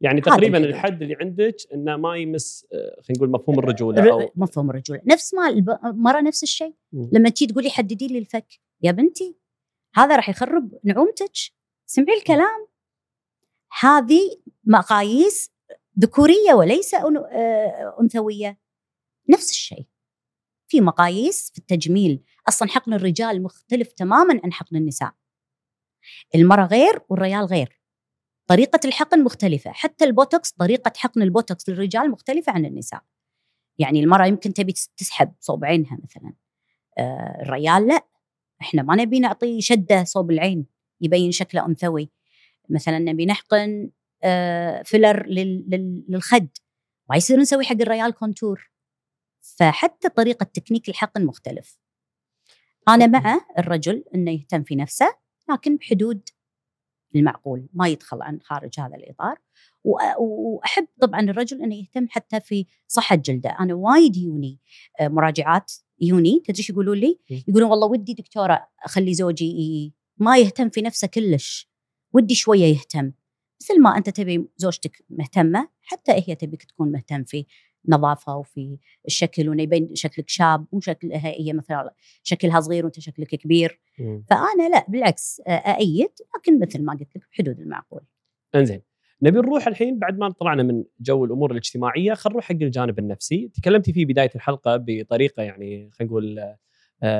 يعني تقريبا الحدود. الحد اللي عندك إنه ما يمس آه، خلينا نقول مفهوم الرجولة أو مفهوم الرجولة. نفس ما المراه نفس الشيء. مم. لما تجي تقولي حددي لي الفك. يا بنتي هذا راح يخرب نعومتك. سمعي الكلام. هذه مقاييس ذكورية وليس آه، أنثوية. نفس الشيء. في مقاييس في التجميل. أصلا حقن الرجال مختلف تماما عن حقن النساء. المرأة غير والرجال غير. طريقة الحقن مختلفة. حتى البوتوكس طريقة حقن البوتوكس للرجال مختلفة عن النساء. يعني المرأة يمكن تبي تسحب صوب عينها مثلا. آه الرجال لا. إحنا ما نبي نعطي شدة صوب العين. يبين شكله أنثوي. مثلا نبي نحقن آه filler لل- لل- للخد ما يصير نسوي حق الريال contour. فحتى طريقة تكنيك الحقن مختلف. أنا مع الرجل إنه يهتم في نفسه لكن بحدود المعقول ما يدخل عن خارج هذا الإطار. وأحب طبعا الرجل إنه يهتم حتى في صحة جلده. أنا وايد يوني آه، مراجعات يوني. تدري إيش يقولون لي؟ م. يقولون والله ودي دكتورة أخلي زوجي ما يهتم في نفسه كلش. ودي شوية يهتم. مثل ما أنت تبي زوجتك مهتمة حتى هي تبيك تكون مهتم في نظافة وفي الشكل وإنه يبين شكلك شاب مو شكلها هي مثلا شكلها صغير وأنت شكلك كبير. مم. فأنا لا بالعكس أأيد لكن مثل ما قلت لك بحدود المعقول. إنزين. نبي نروح الحين بعد ما طلعنا من جو الأمور الاجتماعية خلينا نروح حق الجانب النفسي. تكلمتي في بداية الحلقة بطريقة يعني خلينا نقول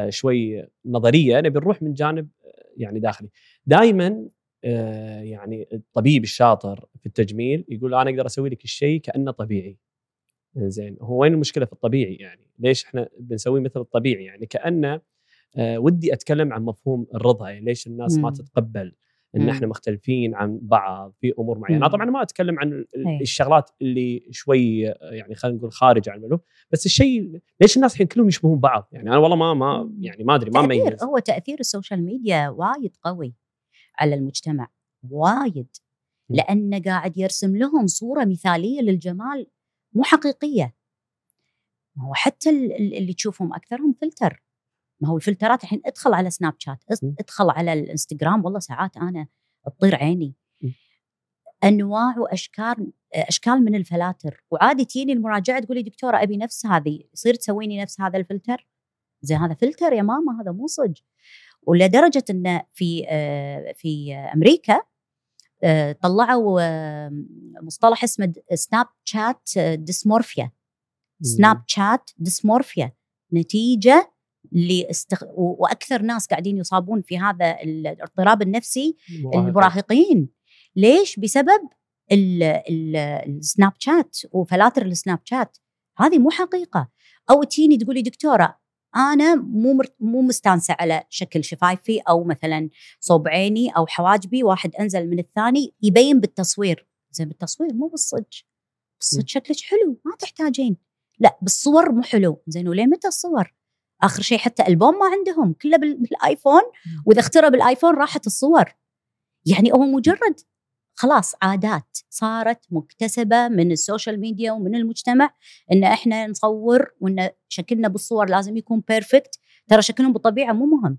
شوي نظرية. نبي نروح من جانب يعني داخلي. دائما يعني الطبيب الشاطر في التجميل يقول أنا أقدر أسوي لك الشيء كأنه طبيعي. زين هو وين المشكلة في الطبيعي يعني؟ ليش إحنا بنسوي مثل الطبيعي يعني؟ كأنه آه، ودي أتكلم عن مفهوم الرضا يعني ليش الناس ما. تتقبل إن مم. إحنا مختلفين عن بعض في أمور معينة مم. أنا طبعا ما أتكلم عن أي. الشغلات اللي شوي يعني خلينا نقول خارج عن المألوف بس الشيء ليش الناس الحين كلهم يشبهون بعض يعني أنا والله ما ما. يعني ما أدري ما تأثير اميز هو تأثير ال social media وايد قوي على المجتمع وايد م. لأنه قاعد يرسم لهم صورة مثالية للجمال مو حقيقية هو حتى ال- ال- اللي تشوفهم أكثرهم فلتر ما هو الفلترات الحين ادخل على سناب شات. ادخل على الانستغرام والله ساعات أنا تطير عيني. أنواع وأشكال أشكال من الفلاتر. وعادي تجيني المراجعة تقولي دكتورة أبي نفس هذه يصير تسويني نفس هذا الفلتر؟ زين هذا فلتر يا ماما هذا مو صج ولدرجة انه في آه، في أمريكا آه، طلعوا آه، مصطلح اسمه سناب شات ديسمورفيا. سناب شات ديسمورفيا. نتيجة لاستخ... وأكثر ناس قاعدين يصابون في هذا الاضطراب النفسي المراهقين. ليش؟ بسبب ال- ال- السناب شات وفلاتر السناب شات هذه مو حقيقة. أو تجيني تقولي دكتورة أنا مو مر- مو مستانسة على شكل شفايفي أو مثلا صوب عيني أو حواجبي. واحد أنزل من الثاني يبين بالتصوير. زين بالتصوير مو بالصج. بالصج شكلك حلو ما تحتاجين. لا بالصور مو حلو. زين وليه متى الصور؟ آخر شيء حتى ألبوم ما عندهم كله بال- بالآيفون. وإذا اخترب الايفون راحت الصور. يعني هو مجرد خلاص عادات صارت مكتسبة من ال social media ومن المجتمع إن إحنا نصور وإن شكلنا بالصور لازم يكون perfect ترى شكلهم بالطبيعة مو مهم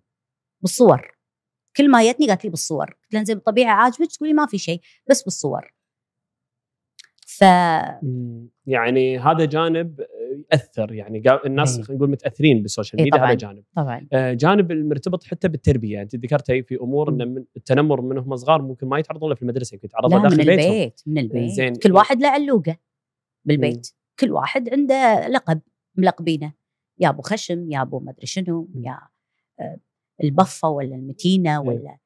بالصور. كل ما جتني قالت لي بالصور. قلت لها زين بالطبيعة عاجبك؟ تقولي ما في شيء بس بالصور. ف. يعني هذا جانب ياثر يعني الناس إيه. خلينا نقول متأثرين بالسوشيال إيه ميديا هذا. جانب طبعا آه، جانب المرتبط حتى بالتربية أنت ذكرتي في أمور ان من التنمر من هم صغار ممكن ما يتعرضون له في المدرسة يمكن يتعرضون داخل من بيتهم البيت من البيت زين. كل واحد له علوقة بالبيت كل واحد عنده لقب ملقبينه يا أبو خشم يا أبو مدري شنو مم. يا آه، البفة ولا المتينة إيه. ولا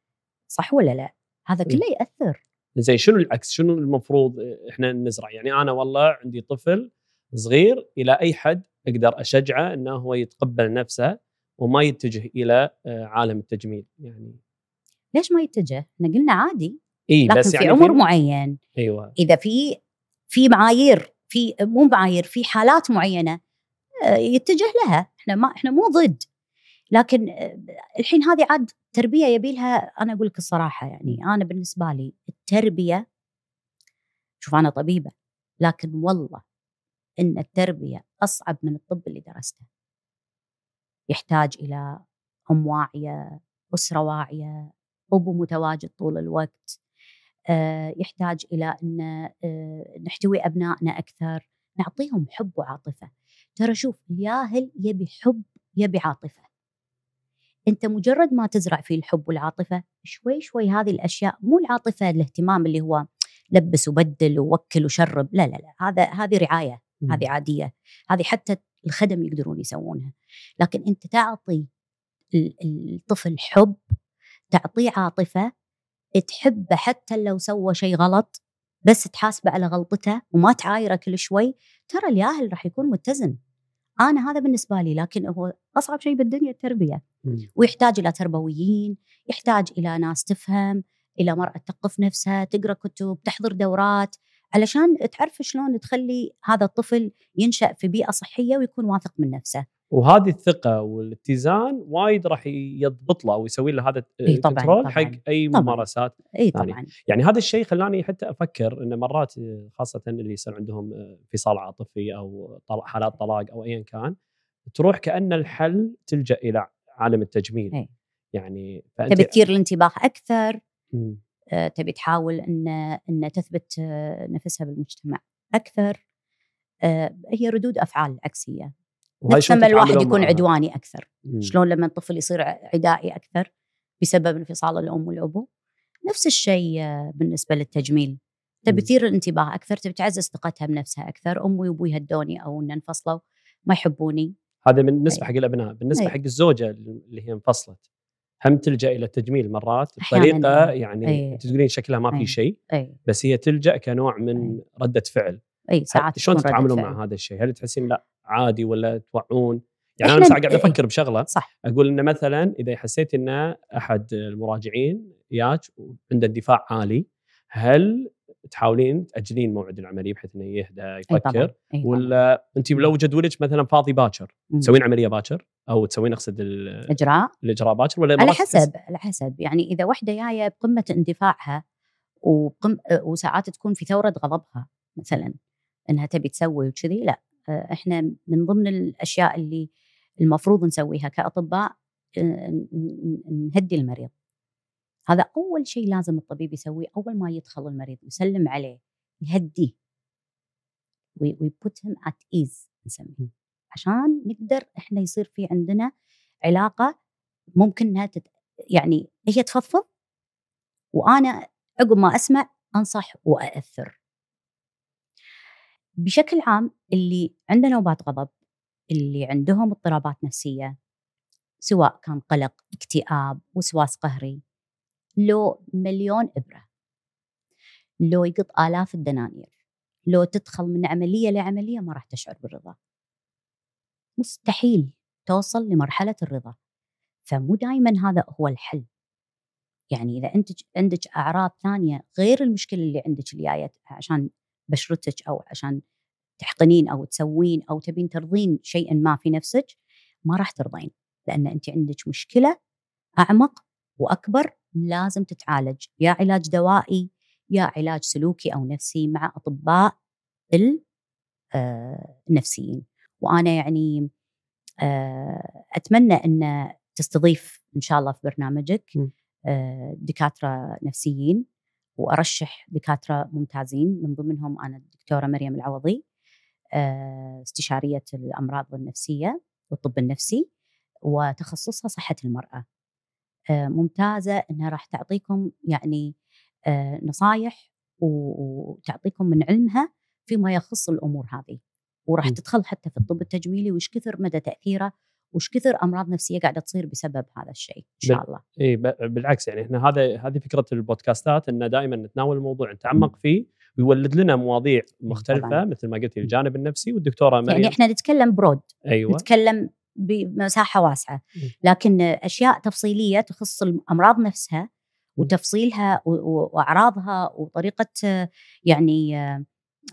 صح ولا لا هذا إيه. كله يأثر زين شنو العكس شنو المفروض إحنا نزرع يعني أنا والله عندي طفل صغير إلى أي حد أقدر أشجعه إنه هو يتقبل نفسه وما يتجه إلى آه، عالم التجميل يعني. ليش ما يتجه؟ إحنا قلنا عادي. إي بس في يعني عمر معين أيوه. إذا في في معايير في مو معايير في حالات معينة آه، يتجه لها. إحنا ما إحنا مو ضد. لكن آه، الحين هذه عاد تربية يبي لها أنا أقول لك الصراحة يعني أنا بالنسبة لي التربية شوف أنا طبيبة لكن والله إن التربية أصعب من الطب اللي درسته. يحتاج إلى أم واعية أسرة واعية أبو متواجد طول الوقت. آه، يحتاج إلى إن آه، نحتوي أبنائنا أكثر نعطيهم حب وعاطفة. ترى شوف الياهل يبي حب يبي عاطفة. أنت مجرد ما تزرع فيه الحب والعاطفة شوي شوي هذه الأشياء مو العاطفة الاهتمام اللي هو لبس وبدل ووكل وشرب لا لا لا هذا هذه رعاية. هذه عادية هذه حتى الخدم يقدرون يسوونها. لكن أنت تعطي الطفل حب تعطيه عاطفة تحبه حتى لو سوى شيء غلط بس تحاسبه على غلطته وما تعايره كل شوي ترى الياهل راح يكون متزن. أنا هذا بالنسبة لي لكن هو أصعب شيء بالدنيا التربية. ويحتاج إلى تربويين يحتاج إلى ناس تفهم إلى مرأة تقف نفسها تقرأ كتب تحضر دورات. علشان تعرف شلون تخلي هذا الطفل ينشأ في بيئة صحية ويكون واثق من نفسه. وهذه الثقة والاتزان وايد راح يضبط له أو يسوي له هذا ال control حق أي طبعًا. ممارسات إي طبعا. يعني, يعني هذا الشيء خلاني حتى أفكر إن مرات خاصة اللي يصير عندهم انفصال عاطفي أو حالات طلاق أو ايا كان تروح كأن الحل تلجأ إلى عالم التجميل. أي. يعني تبي تثير الانتباه أكثر. آه تبي تحاول إن إن تثبت آه، نفسها بالمجتمع. أكثر آه هي ردود أفعال عكسية. نفس لما الواحد يكون معها. عدواني أكثر. مم. شلون لما الطفل يصير عدائي أكثر بسبب انفصال الأم والأبو. نفس الشيء آه، بالنسبة للتجميل. تبي تثير الانتباه أكثر تبي تعزز ثقتها بنفسها أكثر. أمي وأبوي هدوني أو إن انفصلوا ما يحبوني. هذا بالنسبة حق الأبناء. بالنسبة أي. حق الزوجة اللي هي انفصلت. هم تلجأ إلى التجميل مرات بطريقة يعني انت تقولين شكلها ما في شيء بس هي تلجأ كنوع من ردة فعل. اي ساعات شلون تتعاملون مع هذا الشيء؟ هل تحسين لا عادي ولا توعون؟ يعني أنا قاعد أفكر بشغلة. صح. أقول انه مثلا إذا حسيت إن أحد المراجعين ياك عنده اندفاع عالي هل تحاولين تأجلين موعد العملية بحيث إنه يهدى يفكر. أي طبعًا. ولا انت لو جدولك مثلا فاضي باكر تسوين عملية باكر أو تسوين أقصد الاجراء الإجراء باكر ولا على حسب على حسب. يعني إذا وحدة جاية بقمة اندفاعها وقم وساعات تكون في ثورة غضبها مثلا إنها تبي تسوي وكذي لا. إحنا من ضمن الأشياء اللي المفروض نسويها كأطباء نهدي المريض. هذا أول شيء لازم الطبيب يسويه أول ما يدخل المريض يسلم عليه يهديه. we put him at ease نسميه. عشان نقدر إحنا يصير في عندنا علاقة ممكن إنها تت... يعني هي تفضفض وأنا عقب ما أسمع أنصح وأأثر. بشكل عام اللي عنده نوبات غضب اللي عندهم اضطرابات نفسية سواء كان قلق اكتئاب وسواس قهري لو مليون إبرة لو يقط آلاف الدنانير لو تدخل من عملية لعملية ما راح تشعر بالرضا. مستحيل توصل لمرحلة الرضا. فمو دائما هذا هو الحل. يعني إذا انت عندك أعراض ثانية غير المشكلة اللي عندك اللي جاية عشان بشرتك أو عشان تحقنين أو تسوين أو تبين ترضين شيئا ما في نفسك ما راح ترضين. لأن أنت عندك مشكلة أعمق وأكبر لازم تتعالج يا علاج دوائي يا علاج سلوكي أو نفسي مع أطباء آه، النفسيين. وأنا يعني آه، أتمنى إن تستضيف إن شاء الله في برنامجك آه، دكاترة نفسيين وأرشح دكاترة ممتازين. من ضمنهم أنا الدكتورة مريم العوضي استشارية الأمراض النفسية والطب النفسي وتخصصها صحة المرأة. ممتازة إنها راح تعطيكم يعني نصايح وتعطيكم من علمها فيما يخص الأمور هذه. وراح تدخل حتى في الطب التجميلي وش كثر مدى تأثيره وش كثر أمراض نفسية قاعدة تصير بسبب هذا الشيء إن شاء الله. إي بالعكس يعني إحنا هذا هذه فكرة البودكاستات إن دائما نتناول الموضوع نتعمق فيه ويولد لنا مواضيع مختلفه طبعاً. مثل ما قلتي الجانب النفسي والدكتورة مريم. يعني إحنا نتكلم برود أيوه. نتكلم بمساحة واسعة. لكن أشياء تفصيلية تخص الامراض نفسها وتفصيلها وأعراضها وطريقة يعني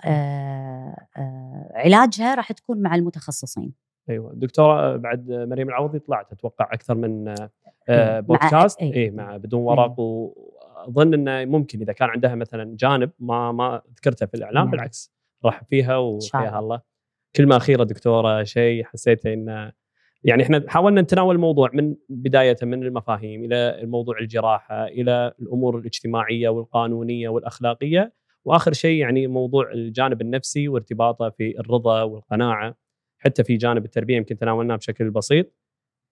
آه، آه، علاجها راح تكون مع المتخصصين. أيوه. دكتورة بعد مريم العوضي طلعت أتوقع أكثر من آه، إيه، بودكاست. اي إيه مع بدون ورق إيه. وأظن انه ممكن إذا كان عندها مثلا جانب ما ما ذكرته في الاعلام نعم. بالعكس راح فيها وحياها الله. كلمه أخيرة دكتورة شيء حسيت انه يعني إحنا حاولنا نتناول الموضوع من بداية من المفاهيم إلى الموضوع الجراحة إلى الأمور الاجتماعية والقانونية والأخلاقية. وآخر شيء يعني موضوع الجانب النفسي وارتباطه في الرضا والقناعة. حتى في جانب التربية يمكن تناولناه بشكل بسيط.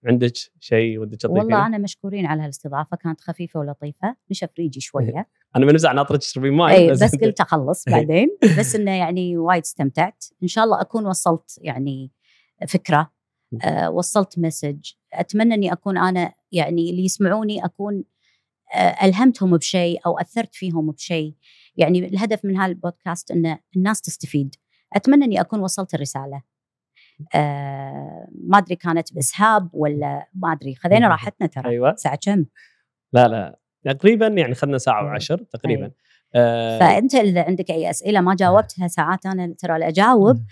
عندك شيء ودك تضيفيه؟ والله أنا مشكورين على هالاستضافة كانت خفيفة ولطيفة. نشف ريجي شوية. أنا بنزع ناطرك تشربين ماي اي بس, بس قلت أخلص بعدين. بس إنه يعني وايد استمتعت. إن شاء الله أكون وصلت يعني فكرة. وصلت message. أتمنى أني أكون أنا يعني اللي يسمعوني أكون آه ألهمتهم بشيء أو أثرت فيهم بشيء. يعني الهدف من هالبودكاست إن الناس تستفيد. أتمنى أني أكون وصلت الرسالة. آه ما أدري كانت بإسهاب ولا ما أدري. خذينا راحتنا ترى. أيوه. ساعه كم؟ لا لا. تقريبا يعني خذنا ساعة وعشر تقريبا. أيوة. آه. فأنت إذا عندك أي أسئلة ما جاوبتها ساعات أنا ترى أجاوب.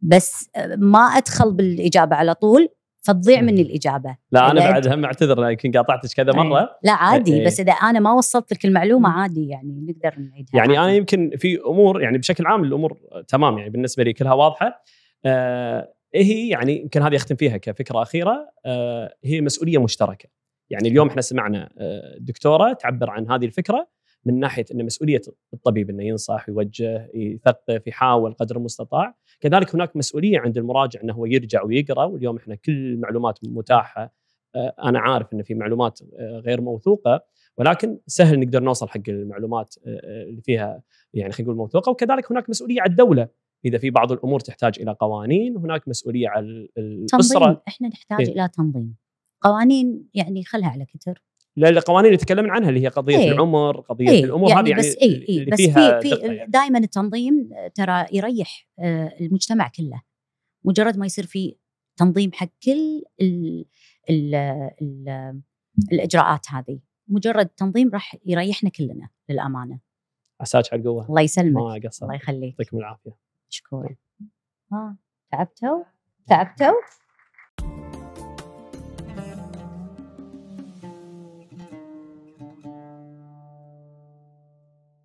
بس ما أدخل بالإجابة على طول فتضيع مني الإجابة. لا أنا بعد هم أعتذر يمكن قاطعتك كذا مرة. لا عادي أي. بس إذا أنا ما وصلت لك المعلومة عادي يعني نقدر نعيدها. يعني عادي. أنا يمكن في أمور يعني بشكل عام الأمور تمام يعني بالنسبة لي كلها واضحة. آه إيه هي يعني يمكن هذه أختم فيها كفكرة أخيرة. آه هي مسؤولية مشتركة. يعني اليوم إحنا سمعنا آه دكتورة تعبر عن هذه الفكرة. من ناحية إن مسؤولية الطبيب إنه ينصح يوجه يثقف يحاول قدر المستطاع. كذلك هناك مسؤولية عند المراجع إنه هو يرجع ويقرأ واليوم إحنا كل المعلومات متاحة. آه أنا عارف إن في معلومات آه غير موثوقة ولكن سهل نقدر نوصل حق المعلومات اللي فيها يعني خلينا نقول موثوقة. وكذلك هناك مسؤولية على الدولة. إذا في بعض الأمور تحتاج إلى قوانين هناك مسؤولية على الأسرة. تنظيم إحنا نحتاج إيه؟ إلى تنظيم. قوانين يعني خلها على كتر. لا القوانين اللي تكلمنا عنها اللي هي قضية إيه؟ العمر قضية إيه؟ الأمور يعني هذه يعني بس إيه؟ إيه؟ اللي بس فيها في, في يعني. دائما التنظيم ترى يريح المجتمع كله مجرد ما يصير في تنظيم حق كل ال ال ال الإجراءات هذه مجرد تنظيم راح يريحنا كلنا للأمانة عساك على القوه الله يسلمك ما قصر الله يخليك يعطيكم العافية مشكور ها تعبتوا تعبتوا